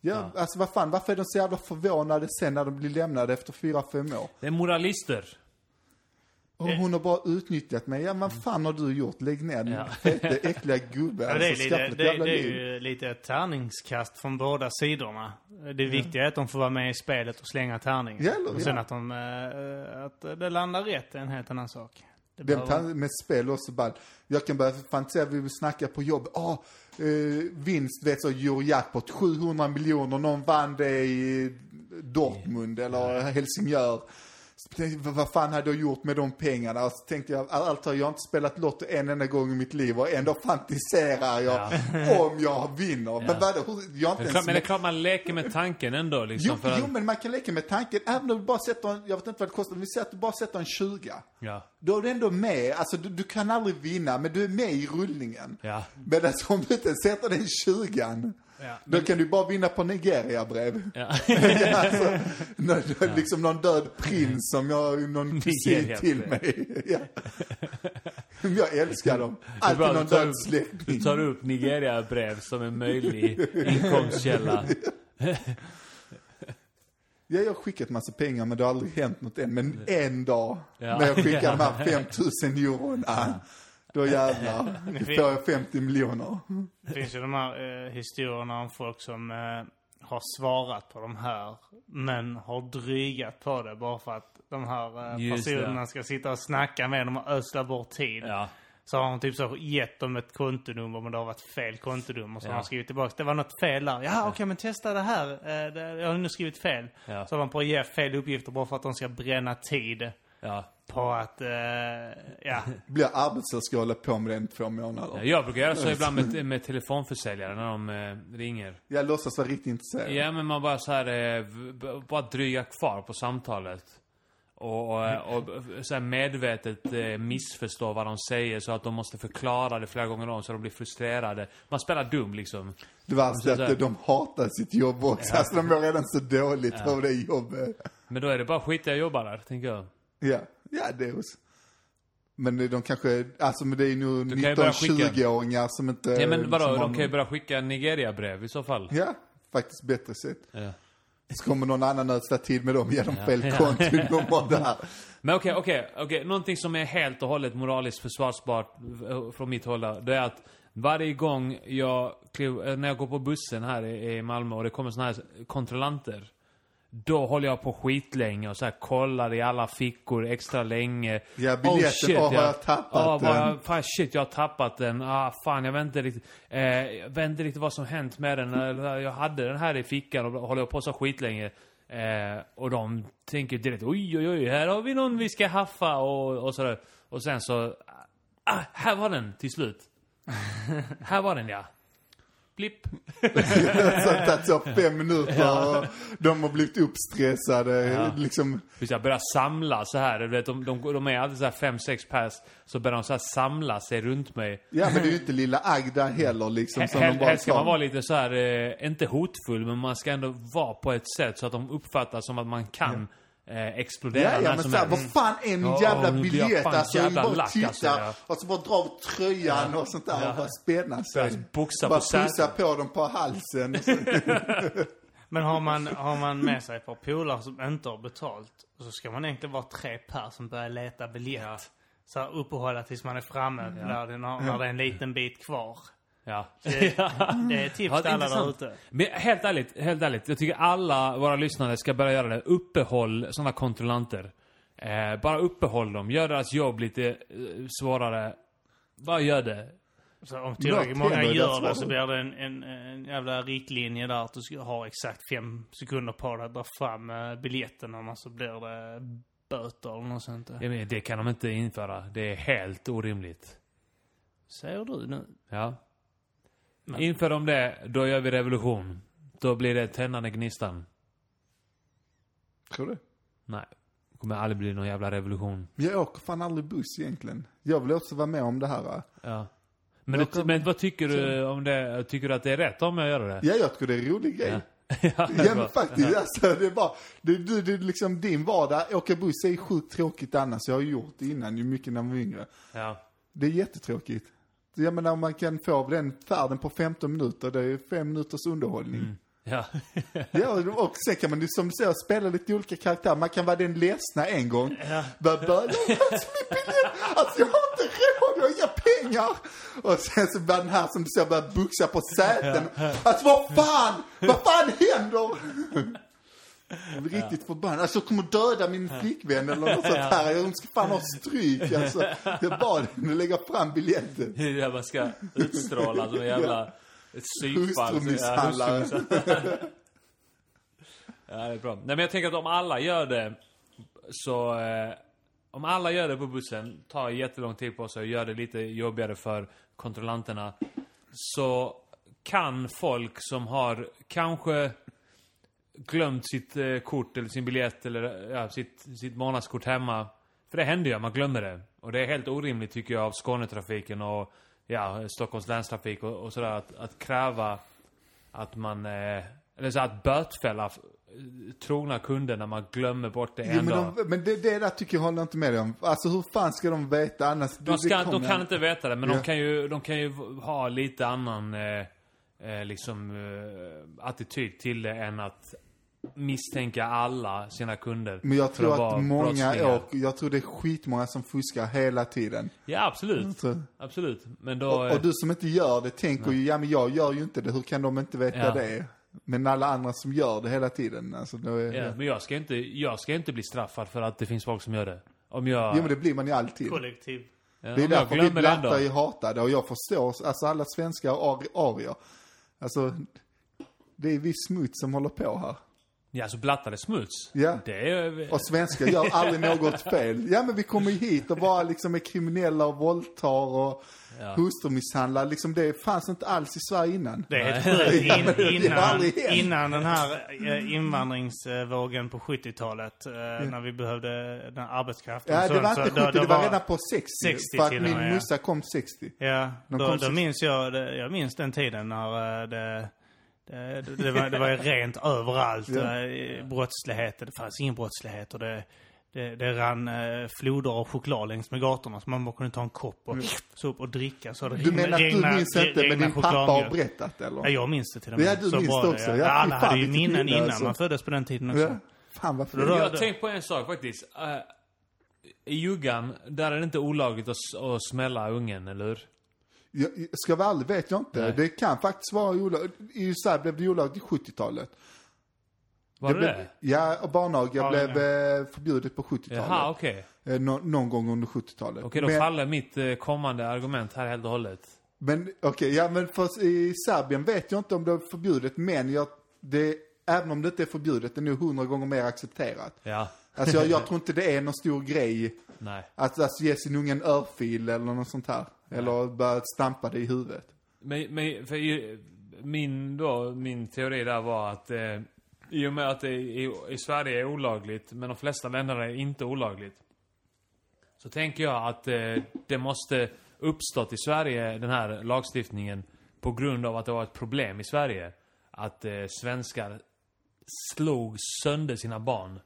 Ja, alltså vad fan, varför är de så jävla förvånade sen när de blir lämnade efter fyra fem år? Det är moralister. Och hon har bara utnyttjat mig. Ja, vad fan har du gjort? Lägg ner den Ja. fete, äckliga gubbe. Ja, det, är Alltså, lite, skaffa ett det, jävla det är ju lite ett tärningskast från båda sidorna. Det viktiga är att de får vara med i spelet och slänga tärningen. Ja, eller- och sen ja. att, de, eh, att det landar rätt är en helt annan sak. Det Den behöver- med spel också bara. Jag kan börja fantisera, vi vill snacka på jobb. Ah, eh, vinst, vet så, Eurojackpot, 700 miljoner, någon vann det i Dortmund eller Helsingör. Vad fan hade jag gjort med de pengarna? Och så tänkte jag, allt har jag inte spelat Lotto en enda gång i mitt liv och ändå fantiserar jag om jag vinner. Men vadå, jag inte Men det är ens Men det är klart man leker med tanken ändå liksom. Jo, för att, jo, men man kan leka med tanken. Även om du bara sätter en, jag vet inte vad det kostar, men vi säger att du bara sätter en 20. Ja. Då är du ändå med. Alltså du, du kan aldrig vinna, men du är med i rullningen. Ja. Men alltså, om du inte sätter den 20 Ja. då kan du bara vinna på Nigeria-brev. Ja. ja, alltså, nå- nå- Liksom någon död prins som jag, någon kusin till mig. ja. Jag älskar dem. Alltid någon död upp- Du släkting. tar upp Nigeria-brev som en möjlig inkomstkälla. Ja, jag har skickat massa pengar men det har aldrig hänt något än. Men en dag, Ja. när jag skickar de här 5000 euron, ah, då jävlar, då får jag 50 miljoner. Det finns ju de här eh, historierna om folk som eh, har svarat på de här, men har drygat på det bara för att de här eh, Just det. personerna ska sitta och snacka med dem och ödsla bort tid. Ja. Så har de typ så gett dem ett kontonummer men det har varit fel kontonummer. Så Ja. har de skrivit tillbaka. Det var något fel där. Ja, okej men testa det här. Eh, det, jag har nu skrivit fel. Ja. Så har de på att ge fel uppgifter bara för att de ska bränna tid Ja. På att, eh, ja. Blir arbetslös ska jag hålla på med det i två månader. Jag brukar göra så ibland med, med telefonförsäljare när de eh, ringer. Jag låtsas vara riktigt intresserad. Ja, men man bara så här, eh, bara dryga kvar på samtalet. Och, och, eh, och så här medvetet eh, missförstå vad de säger så att de måste förklara det flera gånger om så de blir frustrerade. Man spelar dum liksom. Det värsta är Så- så- att de hatar sitt jobb också. Alltså de mår redan så dåligt över det jobbet. Men då är det bara skit jag jobbar där, tänker jag. Ja, ja det hos. Men de kanske, alltså men det är nog Du kan ju börja skicka- 19-20-åringar som inte... Ja men vadå, de kan ju börja skicka Nigeria-brev i så fall. Ja, faktiskt bättre sätt. Ja. Så kommer någon annan ödsla tid med dem genom fel Ja. kontonummer där. Men okej, okej, okej. Någonting som är helt och hållet moraliskt försvarsbart eh, från mitt håll där, det är att varje gång jag eh, när jag går på bussen här i, i Malmö och det kommer såna här kontrollanter. Då håller jag på skitlänge och så här kollar i alla fickor extra länge. Ja, biljetten, åh, har jag tappat Ja, vad den? jag, fan shit, jag har tappat den. Ah, fan, jag vet inte riktigt, eh, jag vet inte riktigt vad som hänt med den. Eller, Jag hade den här i fickan och håller på så skitlänge. Eh, och de tänker direkt oj, oj, oj, här har vi någon vi ska haffa och, och sådär. Och sen så, ah, här var den till slut. här var den ja. Blipp. Så det tagit så fem minuter och de har blivit uppstressade. Ja. Liksom, Precis, jag börjar samla så här. Du vet, de, de, de är alltid så här fem, sex pers. Så börjar de så här samla sig runt mig. ja men det är ju inte lilla Agda heller liksom. Som de Helst bara ska tar. man vara lite så här, eh, inte hotfull, men man ska ändå vara på ett sätt så att de uppfattar som att man kan eh, explodera Ja, ja men som såhär, vad fan är min Ja, jävla biljett? Alltså, jag jävla bara lack, titta alltså, ja. och så bara dra av tröjan och sånt där och bara spänna sig. Boxa bara på pussa på dem på halsen. Så. Men har man, har man med sig ett par polare som inte har betalt, så ska man egentligen vara tre per som börjar leta biljett. Så här uppehålla tills man är framme, när, det, när, när det är en liten bit kvar. Ja. Det, det är tips Ja, till alla där ute. Men helt ärligt, helt ärligt. Jag tycker alla våra lyssnare ska börja göra det. Uppehåll sådana kontrollanter. Eh, bara uppehåll dem. Gör deras jobb lite eh, svårare. Bara gör det. Så om tillräckligt många gör det så blir det en, en, en jävla riktlinje där att du ska ha exakt fem sekunder på dig att dra fram eh, biljetten annars så blir det böter eller något sånt. där. Jag menar, det kan de inte införa. Det är helt orimligt. Säger du nu? Ja. Men- Inför de det, då gör vi revolution. Då blir det tändande gnistan. Tror du? Nej. Det kommer aldrig bli någon jävla revolution. Jag åker fan aldrig buss egentligen. Jag vill också vara med om det här. Ja. Men, kan- men vad tycker du om det? Tycker du att det är rätt om jag gör det? Ja, jag tycker det är en rolig grej. Ja. ja, Ja men faktiskt, alltså det är bara, det, det, det är liksom din vardag, åka buss är sjukt tråkigt annars. Jag har gjort det innan, ju mycket när man var yngre. Ja. Det är jättetråkigt. Jag menar om man kan få den färden på 15 minuter, det är fem minuters underhållning. Ja. Ja, och sen kan man ju som du säger spela lite olika karaktärer. Man kan vara den ledsna en gång. Ja. Bara, bara, "Jag har alltså min biljett, alltså jag har inte råd, jag har inga pengar. Och sen så börjar den här som du säger börja buxa på säten. Alltså vad fan, vad fan händer? Jag blir riktigt förbannad. Alltså jag kommer döda min flickvän eller något sånt här. Jag ska fan ha stryk alltså. Jag bad henne lägga fram biljetten. Hur man ska utstråla som en jävla psykfall. Hustrumisshandlare. ja, det är bra. Nej, men jag tänker att om alla gör det så... Eh, om alla gör det på bussen, tar jättelång tid på sig och gör det lite jobbigare för kontrollanterna. Så kan folk som har kanske glömt sitt eh, kort eller sin biljett eller ja, sitt, sitt månadskort hemma. För det händer ju, man glömmer det. Och det är helt orimligt tycker jag av Skånetrafiken och ja, Stockholms länstrafik och, och sådär att, att kräva att man, eh, eller så att bötfälla f- trogna kunder när man glömmer bort det Jo, en men, dag. de, men det, det där tycker jag håller inte med dig om. Alltså hur fan ska de veta annars? De, ska, de kan inte veta det, men Ja. de, kan ju, de kan ju ha lite annan eh, eh, liksom, eh, attityd till det än att misstänka alla sina kunder. Men jag tror vara att många åker, jag tror det är skitmånga som fuskar hela tiden. Ja, absolut. Absolut. Men då... och, och du som inte gör det tänker ju, ja men jag gör ju inte det, hur kan de inte veta Ja. det? Men alla andra som gör det hela tiden, alltså då är ja, men jag ska, inte, jag ska inte bli straffad för att det finns folk som gör det. Om jag... Jo men det blir man ju alltid. Kollektiv. ja, Det är därför vi blattar är hatade och jag förstår, alltså alla svenskar arier. Alltså, det är vi smuts som håller på här. Ja, så blattar det smuts. Ja. Det är... Och svenskar gör aldrig något fel. Ja men vi kommer ju hit och bara liksom är kriminella och våldtar och Ja. hustrumisshandlar. Liksom det fanns inte alls i Sverige innan. Det är helt. Ja, det In, har innan, den här eh, invandringsvågen på 70-talet, eh, när vi behövde den här arbetskraften. Ja, det var så inte då- 70, då det var redan på 60. 60 för att min med, ja. kom 60. Ja, då, kom då så- minns jag, det, jag minns den tiden när eh, det, det, det, var, det var ju rent överallt. Ja. eh, Brottslighet, det fanns ingen brottslighet och det, det, det rann eh, floder av choklad längs med gatorna så man bara kunde ta en kopp och så upp och dricka. Så det Du menar att du regnade- minns inte, men din pappa har berättat eller? Ja, jag minns det till och med. Ja, du så minns det är också. jag. Ja, alla hade ju minnen minne, innan alltså. man föddes på den tiden också. Ja. Fan vad Jag har tänkt på en sak faktiskt. Eh, I Juggan, där är det inte olagligt att, att smälla ungen, eller hur? Jag, ska vara ärlig vet jag inte. Nej. Det kan faktiskt vara olagligt. I USA blev det olagligt i 70-talet. Var det blev, det? Ja, och barnaga Ja, blev ja. eh, förbjudet på 70-talet. Jaha, okej. Eh, nå- någon gång under 70-talet. Okej, då men, faller mitt eh, kommande argument här helt och hållet. men okej, ja men för, i Serbien vet jag inte om det är förbjudet, men jag, det även om det inte är förbjudet, det är nog hundra gånger mer accepterat. Ja. Alltså jag, jag tror inte det är någon stor grej Nej. att alltså, ge sin unge en örfil eller något sånt här. Eller börjat stampa det i huvudet. Men, men för ju- min då, min teori där var att eh, i och med att det i, i Sverige är olagligt, men de flesta länderna är inte olagligt. Så tänker jag att eh, det måste uppstått i Sverige, den här lagstiftningen, på grund av att det var ett problem i Sverige. Att eh, svenskar slog sönder sina barn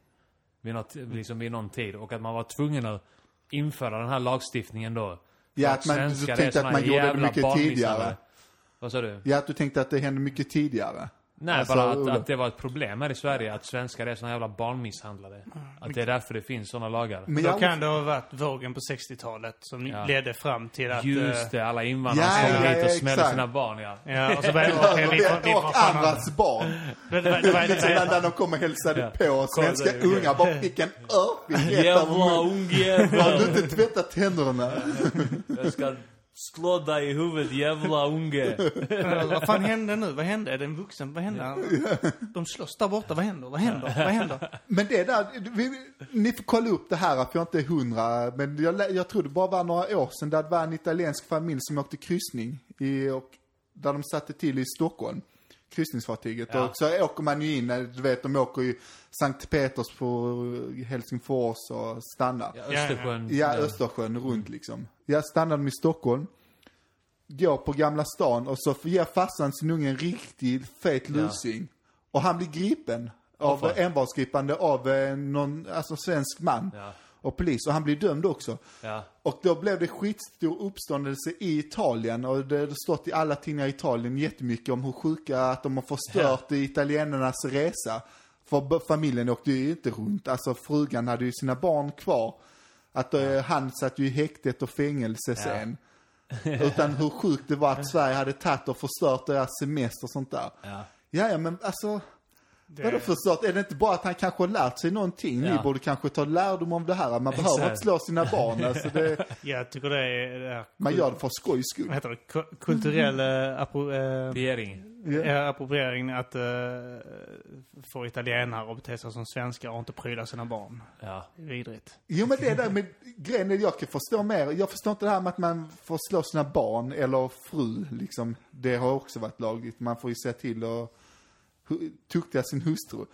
vid, något, liksom vid någon tid. Och att man var tvungen att införa den här lagstiftningen då. Ja, att man- du tänkte att man gjorde det mycket tidigare. Vad sa du? Ja, att du tänkte att det hände mycket tidigare. Nej, Alltså, bara att, att det var ett problem här i Sverige att svenskar är såna jävla barnmisshandlare. Att det är därför det finns såna lagar. Men Då jag, kan det ha varit vågen på 60-talet som Ja. ledde fram till att... Just eh, det, alla invandrare Ja, som kom ja, hit och smällde sina barn, ja. Ja, och så började okej, vi och andras barn. Det Liksom när de kom och hälsade på svenska ungar bara fick en örfil rätt över Jävla munnen. Har du inte tvättat tänderna? Jag ska slå dig i huvudet, jävla unge! Vad fan hände nu? Vad hände? Är det en vuxen? Vad hände? De slåss där borta. Vad händer? Vad händer? Vad händer? Men det där, vi, ni får kolla upp det här för jag är inte hundra, men jag, jag tror det bara var några år sedan där det var en italiensk familj som åkte kryssning i, och där de satte till i Stockholm. Kryssningsfartyget. Ja. Och så åker man ju in, eh, du vet de åker ju Sankt Peters på Helsingfors och stannar. Ja, Östersjön. Ja, Östersjön runt liksom. Jag stannade i Stockholm. Går på Gamla stan och så ger farsan sin unge en riktig fet lusing. Och han blir gripen. Av fan. envarsgripande av eh, någon, alltså svensk man. Ja. Och polis. Och han blir dömd också. Ja. Och då blev det skitstor uppståndelse i Italien och det har stått i alla tidningar i Italien jättemycket om hur sjuka att de har förstört italienarnas resa. För familjen åkte ju inte runt, alltså frugan hade ju sina barn kvar. Att eh, han satt ju i häktet och fängelse sen. Utan hur sjukt det var att Sverige hade tagit och förstört deras semester och sånt där. Ja. Ja, men alltså, vadå förstört? Är det inte bara att han kanske har lärt sig någonting? Ni Ja. borde kanske ta lärdom av det här. Man behöver Exakt. inte slå sina barn. Alltså det, Jag tycker det är... Det är man gör det för skojs skull. vad heter det? Ku- Kulturell eh, appro, eh, Piering. Ja, appropriering att eh, få italienare att bete sig som svenskar och inte pryda sina barn. Ja. Vidrigt. Jo men det där med grejen är jag kan förstå mer. Jag förstår inte det här med att man får slå sina barn eller fru liksom. Det har också varit lagligt. Man får ju se till att tukta sin hustru.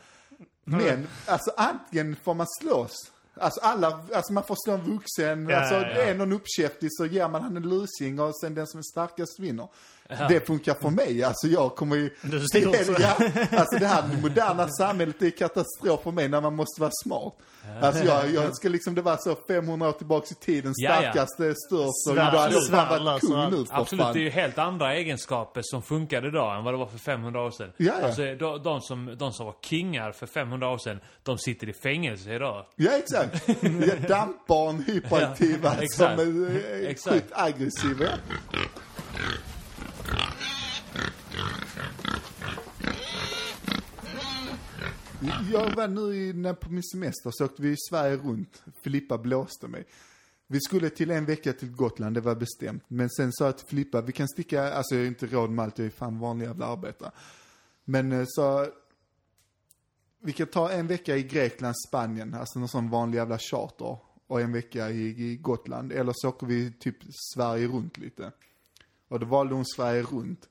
Men alltså antingen får man slåss. Alltså alla, alltså man får slå en vuxen, Ja, alltså ja, ja. är någon uppkäftig så ger man han en lusing och sen den som är starkast vinner. Det funkar för mig, alltså jag kommer ju... Så. ja, alltså det här moderna samhället är katastrof för mig när man måste vara smart. Alltså jag, jag ska liksom, det var så 500 år tillbaka i tiden, Ja, ja. starkaste, störst och Svär- då hade jag fan varit kung svär- nu för Absolut, fan. det är ju helt andra egenskaper som funkade idag än vad det var för 500 år sedan. Ja, ja. Alltså, de, de, som, de som var kingar för 500 år sedan, de sitter i fängelse idag. Ja, exakt. Ja, dampbarn, hyperaktiva, Ja, exakt. som är Exakt. sjukt aggressiva. Jag var nu i, när på min semester så åkte vi i Sverige runt. Filippa blåste mig. Vi skulle till en vecka till Gotland, det var bestämt. Men sen sa jag till Filippa, vi kan sticka, alltså jag har inte råd med allt, jag är fan vanlig jävla arbetare. Men eh, så, vi kan ta en vecka i Grekland, Spanien, alltså någon sån vanlig jävla charter. Och en vecka i, i Gotland. Eller så åker vi typ Sverige runt lite. Och då valde hon Sverige runt.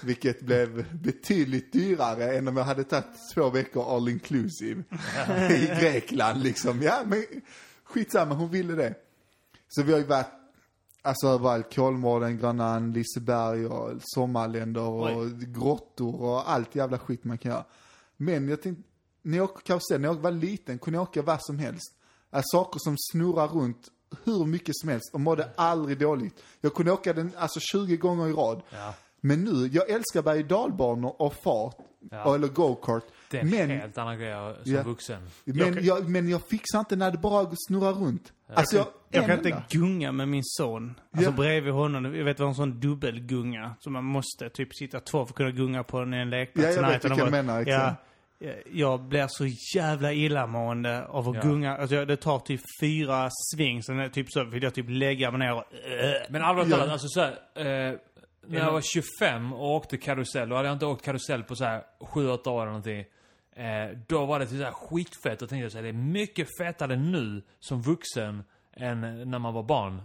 Vilket blev betydligt dyrare än om jag hade tagit två veckor all inclusive. I Grekland liksom. Ja men skitsamma, hon ville det. Så vi har ju varit, alltså överallt. Kolmården, Grönan, Liseberg och sommarländer och grottor och allt jävla skit man kan göra. Men jag tänkte, när jag åker karusell, när jag var liten kunde jag åka vad som helst. Alltså, saker som snurrar runt hur mycket som helst och mådde aldrig dåligt. Jag kunde åka den alltså 20 gånger i rad. Ja. Men nu, jag älskar berg och dalbanor och fart. Ja. Eller go-kart. Det är en Men, helt annan grej som Ja. vuxen. men, jag, men jag fixar inte när det bara snurrar runt. Alltså jag, Jag kan inte gunga med min son. Alltså Ja. bredvid honom. Jag vet vad en sån dubbelgunga. Som man måste typ sitta två för att kunna gunga på den i en lekplats. Ja, jag vet vilken jag menar, Ja, jag blir så jävla illamående av att Ja. gunga. Alltså jag- det tar typ fyra sving. Sen är typ så vill jag typ lägga mig ner och... Men allvarligt Ja. talat, alltså så här, eh, när jag var 25 och åkte karusell, då hade jag inte åkt karusell på så här 7-8 år eller någonting. Eh, då var det så här skitfett och tänkte här, det är mycket fetare nu som vuxen än när man var barn.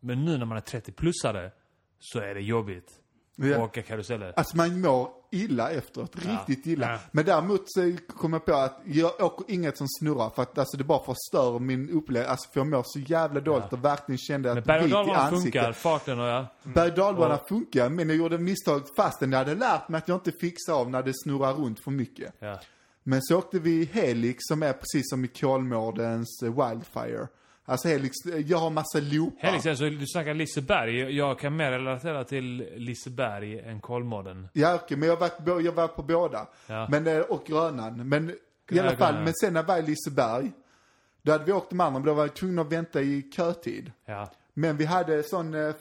Men nu när man är 30-plussare så är det jobbigt att Ja. åka karuseller. Alltså man mår illa efteråt, riktigt illa. Ja. Men däremot så kom jag på att jag åker inget som snurrar för att alltså, det bara förstör min upplevelse. Alltså för jag mår så jävla dåligt och verkligen kände att berg och dalbanan funkar, farten och ja. Berg och dalbanan funkar, men jag gjorde misstag fastän jag hade lärt mig att jag inte fixar av när det snurrar runt för mycket. ja. Men så åkte vi Helix som är precis som i Kolmårdens eh, Wildfire. Alltså Helix, jag har massa loopar. Helix, alltså, du snackar Liseberg. Jag kan mer relatera till Liseberg än Kolmården. Ja okej, men jag varit, jag var på båda. Ja. Men, eh, och Grönan. Men i Ja, alla fall, men sen när jag var i Liseberg, då hade vi åkt de andra, men då var vi tvungna att vänta i kötid. Ja. Men vi hade sån, eh,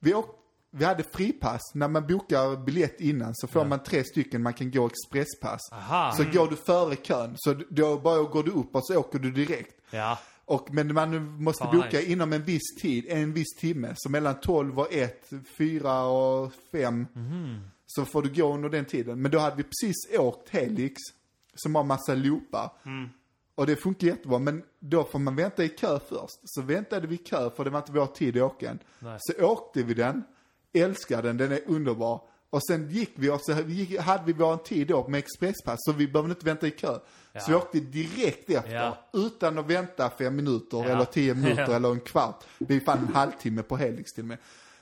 vi, åk, vi hade fripass. När man bokar biljett innan så får man tre stycken, man kan gå expresspass. Aha. Så går du före kön, så då bara går du upp och så åker du direkt. Ja. Och, men man måste Fan, boka nice. inom en viss tid, en viss timme. Så mellan 12 och 1, 4 och 5. Mhm. Så får du gå under den tiden. Men då hade vi precis åkt Helix, som har massa loopar. Mm. Och det funkar jättebra, men då får man vänta i kö först. Så väntade vi i kö, för det var inte vår tid att åka än. Nej. Så åkte vi den, älskade den, den är underbar. Och sen gick vi och så gick, hade vi vår tid då med expresspass, så vi behövde inte vänta i kö. Så vi åkte direkt efter, Ja. utan att vänta fem minuter Ja. eller tio minuter Ja. eller en kvart. Det är fan en halvtimme på Helix till och med.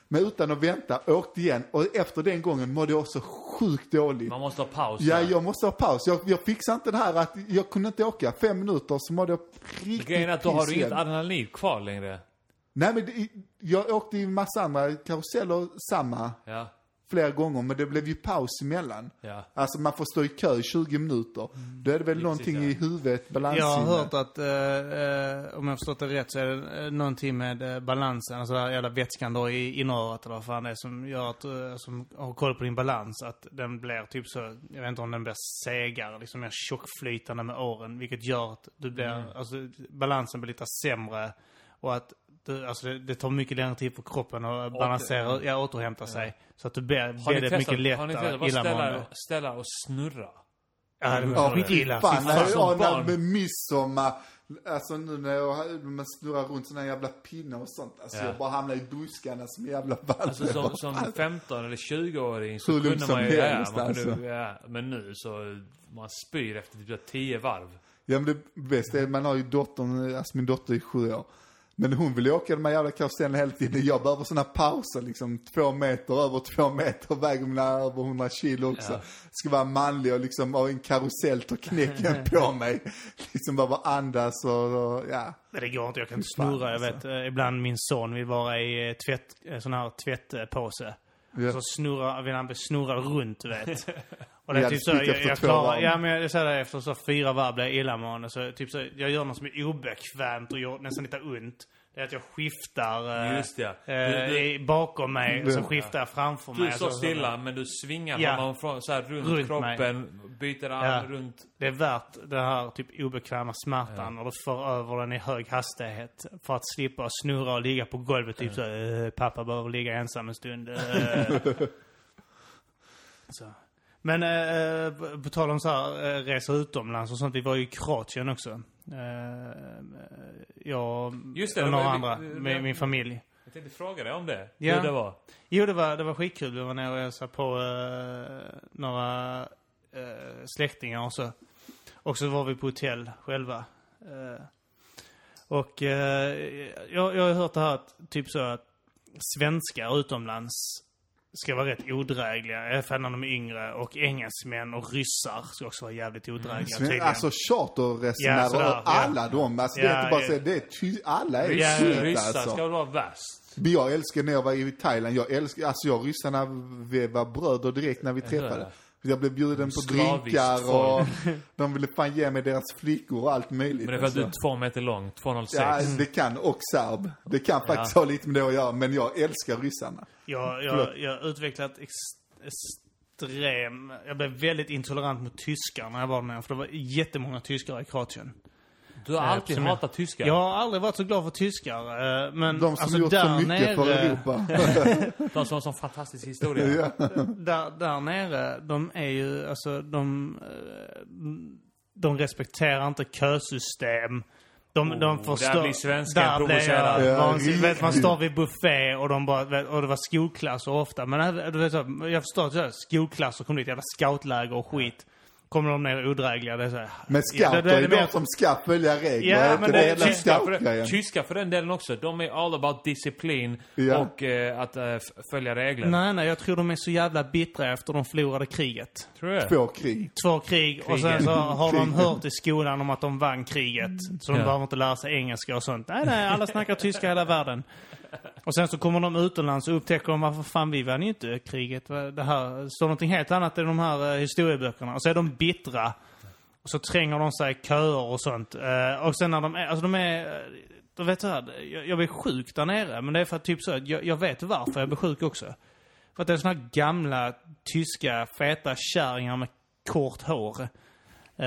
Men utan att vänta, åkte igen. Och efter den gången mådde jag så sjukt dåligt. Man måste ha paus. Ja, jag måste ha paus. Jag, jag fixar inte det här att jag kunde inte åka fem minuter så mådde jag riktigt Grejen är att då har du inget adrenalin kvar längre. Nej men det, jag åkte i massa andra karuseller samma Ja. Flera gånger men det blev ju paus emellan. Ja. Alltså man får stå i kö i 20 minuter. Då är det väl någonting ja. i huvudet, balanssinne. Jag har hört att, eh, eh, om jag har förstått det rätt, så är det eh, någonting med eh, balansen, alltså den jävla vätskan då i inörat eller vad fan det är som gör att, som har koll på din balans, att den blir typ så, jag vet inte om den blir segare, liksom mer tjockflytande med åren, vilket gör att du blir, Mm. alltså balansen blir lite sämre och att du, alltså det, det tar mycket längre tid för kroppen att balansera, ja, återhämta sig. Så att du blir väldigt testat, mycket har ni lättare testat bara ställa, ställa och snurra? Ja, det Ja, var skitilla. När, fan. ja, när, barn. med midsommar. Alltså nu när jag, man snurrar runt såna jävla pinnar och sånt. Alltså Ja. jag bara hamnar i buskarna som jävla valp. Alltså som, som 15 eller 20-åring så Hur lugnt kunde man ju, ja, man kunde, alltså. ja, men nu så, man spyr efter typ 10 varv. Ja men det bästa är, man har ju dottern, alltså min dotter är sju år. Men hon vill ju åka de här jävla karusellen hela tiden. Jag behöver såna pauser liksom, två meter, över två meter, väger mina över 100 kilo också. Ja. Ska vara manlig och liksom ha en karusell tar knäcken på mig. Liksom behöver andas och, och ja. Nej, det går inte. Jag kan inte snurra. Jag alltså. vet, eh, ibland min son vill vara i eh, tvätt, eh, sån här tvättpåse. Ja. Så snurrar, han bli snurrad runt, vet. Och det är typ så, jag, jag klarar, ja men jag säger det, efter så fyra varv blir jag illamående. Så typ så, jag gör något som är obekvämt och gör nästan lite ont. Det är att jag skiftar eh, Just det. eh, Du- du- bakom mig och så Ja. skiftar jag framför mig. Du står Så- så- stilla men du svingar Ja. honom från, så här, runt, Runt kroppen, byter arm Ja. runt. Det är värt den här typ obekväma smärtan och du för över den i hög hastighet för att slippa snurra och ligga på golvet typ så "Eh, pappa behöver ligga ensam en stund. eh." så. Men eh, på- tal om så här, resa utomlands och sånt. Vi var ju i Kroatien också. Eh, jag Just det, och några andra med min familj. Jag tänkte fråga dig om det. Ja. Hur det var. Jo, det var, det var skitkul. Vi var nere och hälsade på eh, några eh, släktingar och så. Och så var vi på hotell själva. Eh, och eh, jag, jag har hört det här att, typ så att svenskar utomlands ska vara rätt odrägliga, i alla fall när de är yngre. Och engelsmän och ryssar ska också vara jävligt odrägliga tydligen. Alltså charterresenärer Ja, sådär, och ja. alla de. Alltså det är Ja, inte bara ja. säga, det är ty, alla är Ja, skit Ryssar alltså. ska vara värst? Men Jag älskar när jag var i Thailand, jag älskar, alltså jag och ryssarna, vi var bröder direkt när vi träffade. Jag blev bjuden på Slaviskt drinkar och de ville fan ge mig deras flickor och allt möjligt. Men det är för att du alltså. är två meter lång, 2,06. Ja, det kan, och serb. Det kan faktiskt ha lite med det att göra, men jag älskar ryssarna. Jag, jag, jag har utvecklat ex, extrem... Jag blev väldigt intolerant mot tyskar när jag var nere. För det var jättemånga tyskar i Kroatien. Du har Eh, alltid jag- hatat tyskar. Jag har aldrig varit så glad för tyskar. eh, Men De som alltså gjort där så mycket för nere, Europa. De som har sån fantastisk historia. ja. Där, där nere, de är ju, alltså de, eh, de respekterar inte kösystem. De, Oh, de där förstår... blir svenskan där blir provocerad. jag Ja, vet, man står vid buffé och de bara, och det var skolklasser ofta. Men du vet, jag förstår att skolklasser kom dit, jävla scoutläger och skit. Kommer de ner odrägliga, det är så här, Men Ja, scouter det- det är är mer- de som ska följa regler. Ja, men det det Tyskar för, scoutgrejen? tyskar för den delen också. De är all about disciplin Ja. och eh, att eh, följa regler. Nej, nej, jag tror de är så jävla bittra efter de förlorade kriget. Tror det? Två krig. Två krig och sen så har de hört i skolan om att de vann kriget. Så de Ja. behöver inte lära sig engelska och sånt. Nej, nej, alla snackar tyska i hela världen. Och sen så kommer de utomlands och upptäcker de varför fan vi vann ju inte kriget. Det här står någonting helt annat i de här eh, historieböckerna. Och så är de bittra. Och så tränger de sig i köer och sånt. Eh, och sen när de är, alltså de är, eh, du vet så här, jag, jag blir sjuk där nere. Men det är för att typ så jag, jag vet varför jag blir sjuk också. För att det är såna här gamla, tyska, feta kärringar med kort hår. Eh,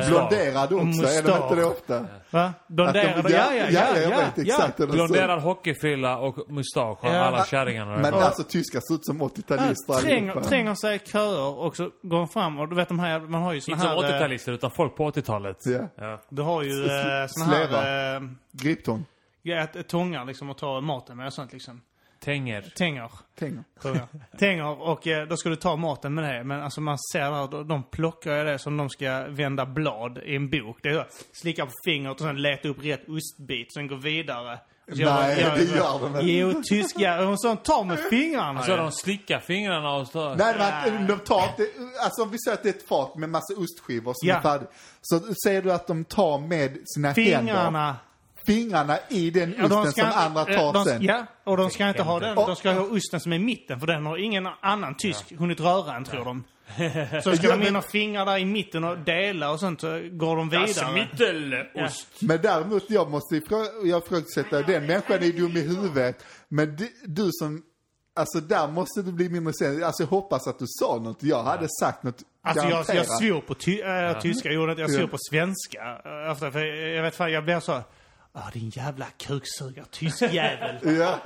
eh, Blonderad också, är de inte det ofta? Va? Blonderade? Att de- Ja, ja, ja. ja, jag ja, exakt ut. Blonderad hockeyfrilla och mustasch har Ja. alla kärringarna. Men där. alltså tyskar ser ut som 80-talister Ja, tränger, allihopa. tränger sig i köer och så går de fram och du vet de här, man har ju såna Inte som här... eh, 80-talister utan folk på 80-talet. Ja. Ja. Du har ju eh, såna sleva. här... Eh, Griptång. ja, tångar liksom att ta maten med och sånt liksom. Tänger. Tänger. Tänger. tror jag. Tänger och eh, då ska du ta maten med det. Men alltså man ser där, de, de plockar ju det som de ska vända blad i en bok. Det är så, slicka på fingret och sen leta upp rätt ostbit, sen gå vidare. Så Nej, det gör de inte. Jo, tyska, och sånt tar med fingrarna. Så de slickar fingrarna och så... Nej, men de tar inte, alltså om vi säger att det är ett fat med massa ostskivor som Ja. är färdigt. Så säger du att de tar med sina händer, Fingrarna. Fingrarna i den Ja, osten som andra tar de, sen. Ja, och de ska inte ha den. De ska ha osten som är i mitten, för den har ingen annan tysk hunnit röra än, tror de. Så ska Ja, de in och fingrar där i mitten och dela och sånt, så går de vidare. Das Mittelost. Men däremot, jag måste ifrå- jag ifrågasätta, den människan är dum i huvudet. Men du, du som, alltså där måste du bli mindre sen. Alltså jag hoppas att du sa något. Jag hade sagt något Alltså jag, garanterat. jag svor på ty, äh, tyska, jag gjorde inte, jag svor Ja. på svenska. äh, Efter, för jag, jag vet fan, jag blev så... Ah, din jävla kuksugare, tyskjävel. Ja.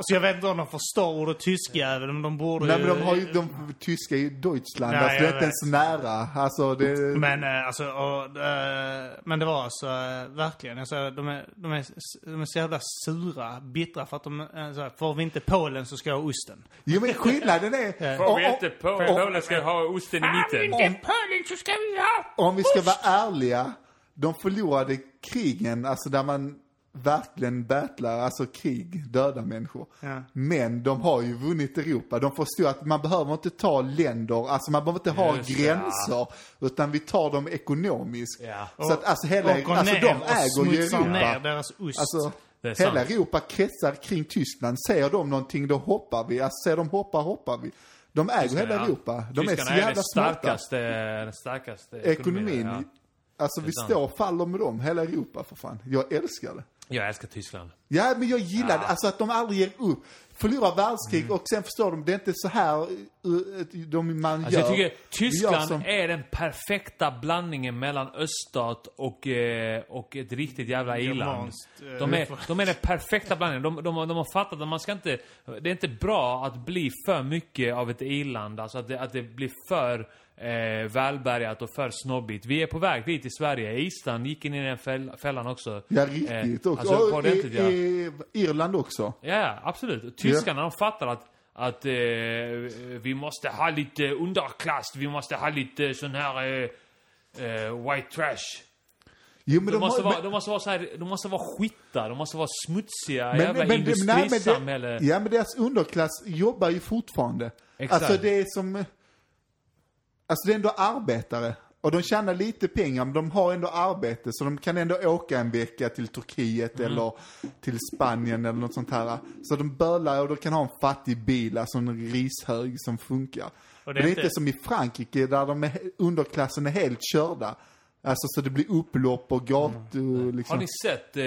så jag vet inte om de förstår ordet tyskjävel, men de borde Nej ju... men de har ju, de tyska i Deutschland, Nej, alltså det är jag inte ens nära. Alltså det, Men eh, alltså, och, eh, men det var alltså eh, verkligen, alltså, de, är, de, är, de är så jävla sura, bittra för att de, så här, får vi inte Polen så ska jag ha osten. jo men skillnaden är, Får vi inte på Polen ska ha osten i mitten. Polen så ska vi ha Om vi ska vara ärliga, de förlorade krigen, alltså där man verkligen battlar, alltså krig, döda människor. Ja. Men de har ju vunnit Europa. De förstår att man behöver inte ta länder, alltså man behöver inte ha Just det, gränser, utan vi tar dem ekonomiskt. Ja. Så att alltså hela, och alltså de äger ju smutsar ner Europa. deras ost. Alltså, Det hela. Europa kretsar kring Tyskland. Säger de någonting, då hoppar vi. Alltså säger de hoppa, hoppar vi. De äger hela Ja. Europa. De är så Tyskarna är jävla den smarta. starkaste, den starkaste Ekonomin. Ja. Alltså vi sant. står och faller med dem, hela Europa för fan. Jag älskar det. Jag älskar Tyskland. Ja, men jag gillar det. Alltså att de aldrig ger upp. Förlorar världskrig Mm. och sen förstår de, det är inte så här uh, de, man Alltså gör. jag tycker Tyskland som- är den perfekta blandningen mellan öststat och, eh, och ett riktigt jävla i-land. Eh, De är, de är den perfekta blandningen. De, de, de har fattat att man ska inte... Det är inte bra att bli för mycket av ett i-land. Alltså att det, att det blir för eh, välbärgat och för snobbigt. Vi är på väg dit i Sverige. Island gick in i den fäll, fällan också. Ja, riktigt Eh, också. alltså, och i, ja. Irland också. Ja, absolut. Tyskarna, de fattar att, att eh, vi måste ha lite underklass, vi måste ha lite sån här eh, eh, white trash. Jo, men De, de, måste, har, vara, de måste vara så här, de måste vara skittar, de måste vara smutsiga, men, jävla men, men, nej, men industrisamhälle. det, ja, men deras underklass jobbar ju fortfarande. Exakt. Alltså det är som... Alltså det är ändå arbetare. Och de tjänar lite pengar, men de har ändå arbete. Så de kan ändå åka en vecka till Turkiet Mm. eller till Spanien eller något sånt här. Så de bölar och de kan ha en fattig bil, alltså en rishög som funkar. Och det är, inte... som i Frankrike där de är, underklassen är helt körda. Alltså så det blir upplopp och gatu Mm. liksom. Har ni sett, eh,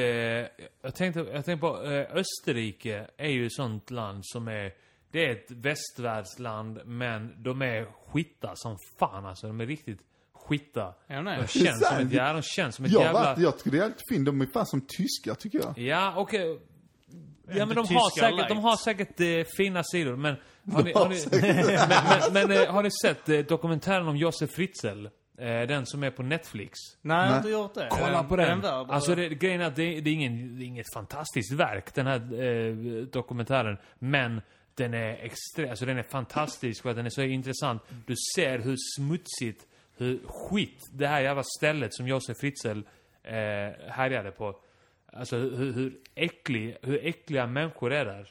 jag tänkte, jag tänkte på, eh, Österrike är ju ett sånt land som är, det är ett västvärldsland, men de är skittar som fan alltså. De är riktigt skitta. Är de känns som ett, ja, de känns som ett Jag, jävla... var, jag tycker det är alltid fint. De är fan som tyskar tycker jag. Ja, okej. Ja, men de har, säkert, light. de har säkert eh, fina sidor, men... Har ni, har ni, men men, men eh, har ni sett eh, dokumentären om Josef Fritzl? Eh, den som är på Netflix. Nej, jag har inte gjort det. Kolla Är på den. Alltså det, grejen är att det, det, är ingen, det är inget fantastiskt verk, den här eh, dokumentären. Men den är extra, alltså den är fantastisk för att den är så intressant. Du ser hur smutsigt, hur skit det här jävla stället som Josef Fritzl eh, härjade på. Alltså hur, hur, äcklig, hur äckliga människor är där.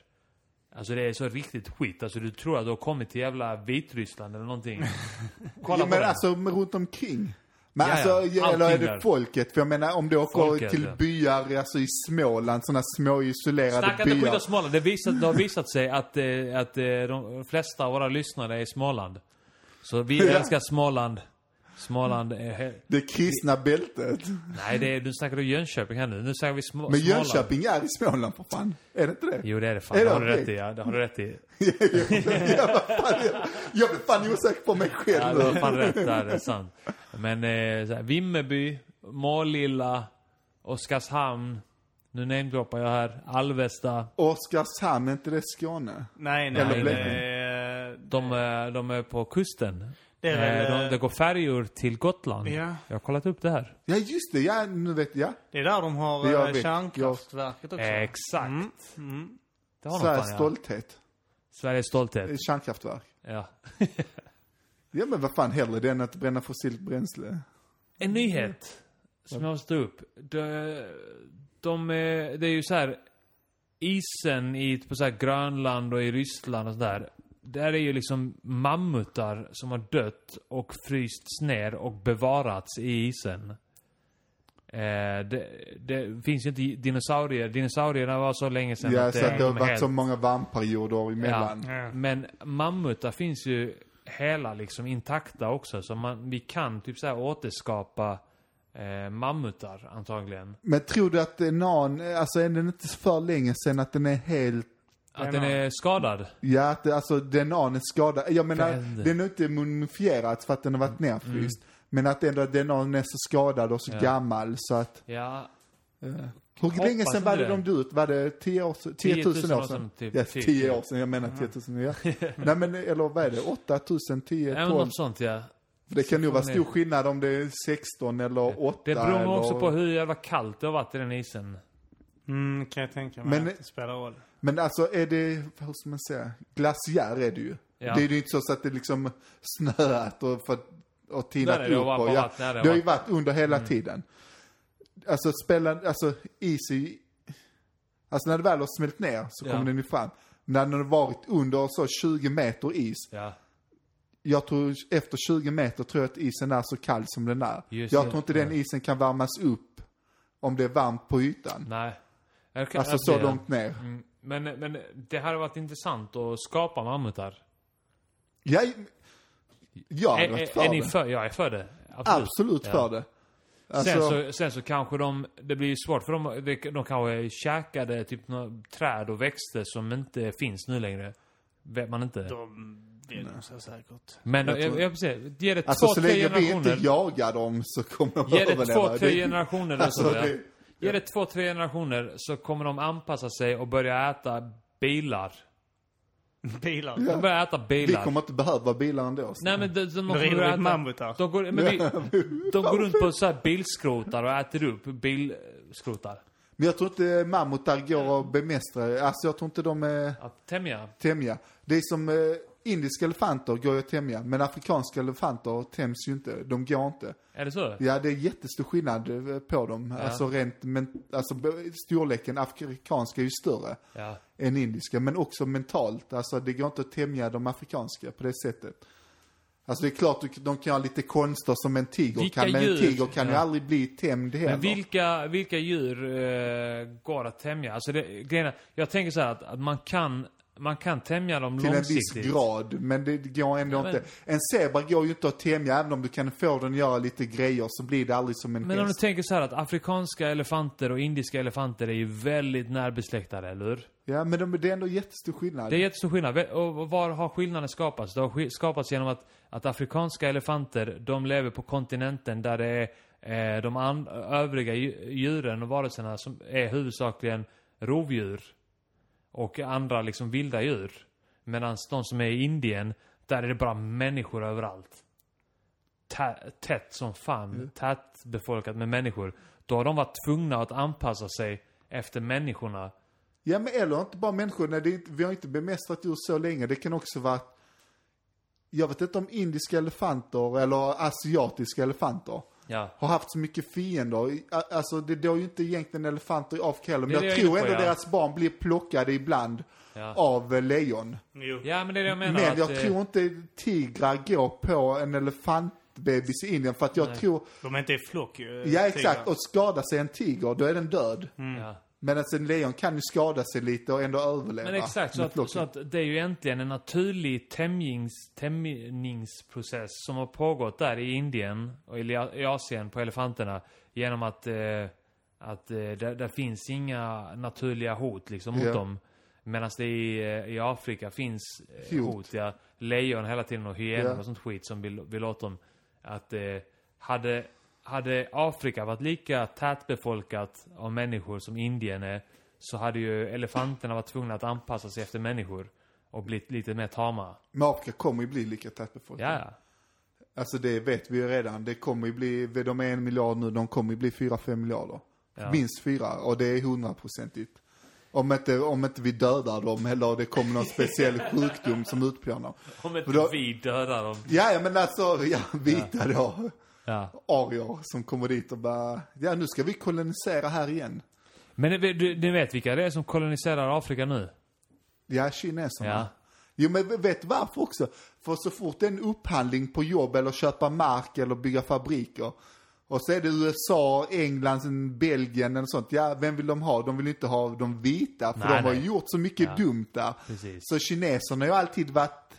Alltså det är så riktigt skit. Alltså du tror att du har kommit till jävla Vitryssland eller någonting. Kolla ja, på men den. alltså men runt omkring. Men Ja, alltså, ja. eller är det folket? För jag menar om du åker Folket, till ja. byar alltså, i Småland, sådana små isolerade Snacka inte skit byar. om Småland. Det, visat, det har visat sig att, eh, att eh, de flesta av våra lyssnare är i Småland. Så vi älskar Småland. Småland är... He- Det kristna bältet. Nej, det är, nu snackar du Jönköping här nu. Nu säger vi små, Men Småland. Jönköping är i Småland för fan. Är det inte det? Jo, det är det fan. Är Det det har du okej? rätt i, ja. Det har du rätt i. ja, vad fan, jag, jag blir fan osäker på mig själv Ja, du har fan rätt där. Det är sant. Men eh, så här, Vimmerby, Målilla, Oskarshamn. Nu namedroppar jag här. Alvesta. Oskarshamn, är inte det Skåne? Nej, nej. Eller det Blekinge. är, De, är- de är på kusten. Det är väl, Eh, de, eh, det går färjor till Gotland. Ja. Jag har kollat upp det här. Ja, just det. Ja, nu vet jag. Det är där de har Det jag eh, vet. kärnkraftverket också. Exakt. Mm. Mm. Det har Sveriges fan, ja. stolthet. Sveriges stolthet. Kärnkraftverk. Ja. Ja, men vad fan hellre det än att bränna fossilt bränsle. En nyhet som jag måste ta upp. De, de, är- det är ju så här isen i på så här Grönland och i Ryssland och sådär. Där är ju liksom mammutar som har dött och frysts ner och bevarats i isen. Eh, det, det finns ju inte dinosaurier. Dinosaurierna var så länge sedan Ja, att så att det har varit helt- så många varmperioder emellan. Ja. Men mammutar finns ju hela liksom intakta också. Så man, vi kan typ så här återskapa eh, mammutar antagligen. Men tror du att det är någon, alltså är den inte för länge sedan att den är helt, Att den är skadad. ja att alltså DNAn är skadad. Jag menar, Den. den är inte mumifierad för att den har varit nerfryst. Men att ändå DNAn är så skadad och så Mm. Ja. gammal så att, Ja, eh, hur länge sedan var det de dog ut? Var det 10 år sedan? 10 000 år sedan? typ, Ja, typ, 10 ja. år sedan. Jag menar 10 000, ja. Nej men, eller vad är det? 8 000, 10, Ja, men 12? något sånt ja. För det kan nog vara stor skillnad om det är 16 eller 8 Det beror eller... också på hur jävla kallt det har varit i den isen. Mm, kan jag tänka mig Men- att det spelar roll. Men alltså är det, hur ska man säga, glaciär är det ju. Ja. Det är ju inte så att det liksom snöat och, för, och tinat Nej, nej, det har upp. bara Och, ja, nej, det har det har ju varit- under hela tiden. Alltså spela, alltså is i, alltså när det väl har smält ner så Ja. kommer den ju fram. När den har varit under så 20 meter is, Ja. jag tror efter 20 meter tror jag att isen är så kall som den är. Just jag det, tror inte den isen kan värmas upp om det är varmt på ytan. Nej. Kan- Alltså så långt ner. Mm, Men, men det hade varit intressant att skapa mammutar. Jag, jag är, varit för är ni det. för? Jag är för det. Absolut. Absolut Ja. för det. Alltså, Sen, så, sen så kanske de, det blir svårt för dem, de, de kanske käkade typ några träd och växter som inte finns nu längre. Vet man inte. De vill nog så säkert. Men Jag jag, tror- jag, jag, ge det alltså två, så tre länge vi generationer. inte jagar dem så kommer de Ge det överleva. två, tre generationer. Alltså, så, det, Ge det två, tre generationer så kommer de anpassa sig och börja äta bilar. Bilar. Ja. De börjar äta vi bilar. kommer inte behöva bilar ändå. så. Nej men de, de, de, rider vi äta, mammutar. de, går, men vi, de går runt på så här bilskrotar och äter upp bilskrotar. Men jag tror inte mammutar går att bemästra. Alltså jag tror inte de är Att tämja. tämja. Det är som eh, indiska elefanter går ju att tämja. Men afrikanska elefanter tämjs ju inte. De går inte. Är det så? Ja, det är jättestor skillnad eh, på dem. Ja. Alltså rent, men, alltså storleken afrikanska är ju större Ja. än indiska. Men också mentalt. Alltså det går inte att tämja de afrikanska på det sättet. Alltså det är klart de kan ha lite konster som en tiger Vilka kan. Men en djur? tiger kan ju Ja. aldrig bli tämjd heller. Men vilka, vilka djur eh, går att tämja? Alltså det, grejen är, jag tänker så här att, att man kan, man kan tämja dem till en långsiktigt. viss grad. Men det går ändå Ja, men- inte. En zebra går ju inte att tämja, även om du kan få den att göra lite grejer så blir det aldrig som en Men om du häst. tänker så här att afrikanska elefanter och indiska elefanter är ju väldigt närbesläktade, eller hur? Ja, men de, det är ändå jättestor skillnad. Det är jättestor skillnad. Och var har skillnaden skapats? Det har sk- skapats genom att, att afrikanska elefanter, de lever på kontinenten där det är eh, de övriga dju- djuren och varelserna som är huvudsakligen rovdjur. Och andra liksom vilda djur. Medan de som är i Indien, där är det bara människor överallt. Tä- tätt som fan. Tätt befolkat med människor. Då har de varit tvungna att anpassa sig efter människorna. Ja, men eller inte bara människor. Nej, är vi har inte bemästrat djur så länge. Det kan också vara... Jag vet inte om indiska elefanter eller asiatiska elefanter Ja. har haft så mycket fiender. Alltså det dör ju inte egentligen elefanter i Afrika heller. Men jag jag tror på, ändå ja. deras barn blir plockade ibland Ja. av eh, lejon. Jo. Ja, men det är det jag menar. Men att, jag eh, tror inte tigrar går på en elefantbebis i Indien. För att jag Nej. tror, De är inte i flock ju. ja exakt, tigrar. och skada sig en tiger, då är den död. Ja. Medan en lejon kan ju skada sig lite och ändå överleva. Men exakt, så att, så att det är ju egentligen en naturlig tämjings, tämjningsprocess som har pågått där i Indien och i Asien på elefanterna. Genom att, eh, att eh, där, där finns inga naturliga hot liksom mot Ja. dem. Medan det i, eh, i Afrika finns eh, Hot. hot. Ja, lejon hela tiden och hyenor Ja. och sånt skit som vill, vill åt dem. Att eh, hade, hade Afrika varit lika tätbefolkat av människor som Indien är så hade ju elefanterna varit tvungna att anpassa sig efter människor och blivit lite mer tama. Men Afrika kommer ju bli lika tätbefolkat. Ja, ja. Alltså det vet vi ju redan. Det kommer ju bli, de är en miljard nu, de kommer ju bli fyra, fem miljarder. Ja. Minst fyra, och det är hundraprocentigt. Om inte, om inte vi dödar dem eller det kommer någon speciell sjukdom som utplånar. Om inte Då- vi dödar dem. Ja, ja men alltså, ja, vita då. Ja. Arier som kommer dit och bara, ja nu ska vi kolonisera här igen. Men du, du, vet vilka det är som koloniserar Afrika nu? Ja, kineserna. Ja. Jo men vet varför också? För så fort det är en upphandling på jobb eller köpa mark eller bygga fabriker. Och så är det USA, England, Belgien eller sånt. Ja, vem vill de ha? De vill inte ha de vita, för Nej, de har nej. gjort så mycket Ja. dumt där. Precis. Så kineserna har ju alltid varit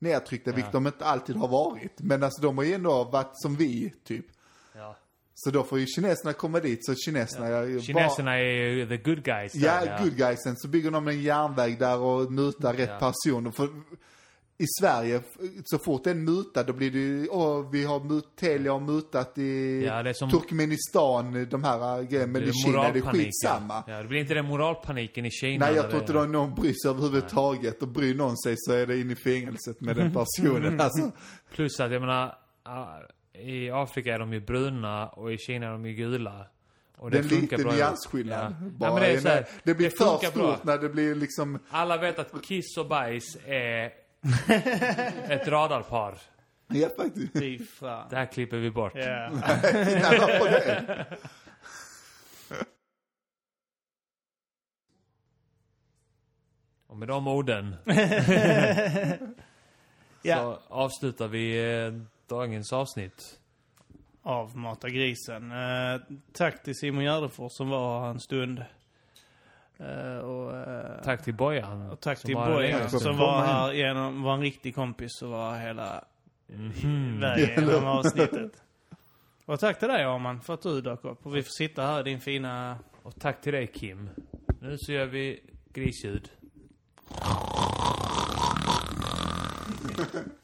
nedtryckta, vilket de inte alltid har varit. Men alltså de har ju ändå varit som vi, typ. Ja. Så då får ju kineserna komma dit, så kineserna är ju bara... Kineserna är ju the good guys. där, Ja, good guysen. Så bygger de en järnväg där och mutar rätt Ja. personer. För i Sverige, så fort det är en muta, då blir det ju, åh, vi har mut, Telia har mutat i Ja, det som- Turkmenistan, de här äh, grejerna. Men Det i Kina är det skitsamma. Ja, det blir inte den moralpaniken i Kina. Nej, jag tror det- inte det någon bryr sig överhuvudtaget. Och bryr någon sig så är det in i fängelset med den personen. Alltså, Plus att jag menar, i Afrika är de ju bruna och i Kina är de ju gula. Och det är en funkar liten nyansskillnad. Ja. Bara ja, det, här, det blir det för stort bra. när det blir liksom, Alla vet att kiss och bajs är ett radarpar. ja faktiskt. Fy fan. Det här klipper vi bort. Ja. Nej? Och med de orden ja. så avslutar vi eh, dagens avsnitt. Av Mata grisen. Eh, tack till Simon Gärdefors som var här en stund. Eh, och, eh, Tack till Bojan. och tack till Bojan som var här genom, var en riktig kompis och var hela Mhm. vägen genom avsnittet. Och tack till dig Arman för att du dök upp. Och vi får sitta här i din fina... Och tack till dig Kim. Nu så gör vi grisljud.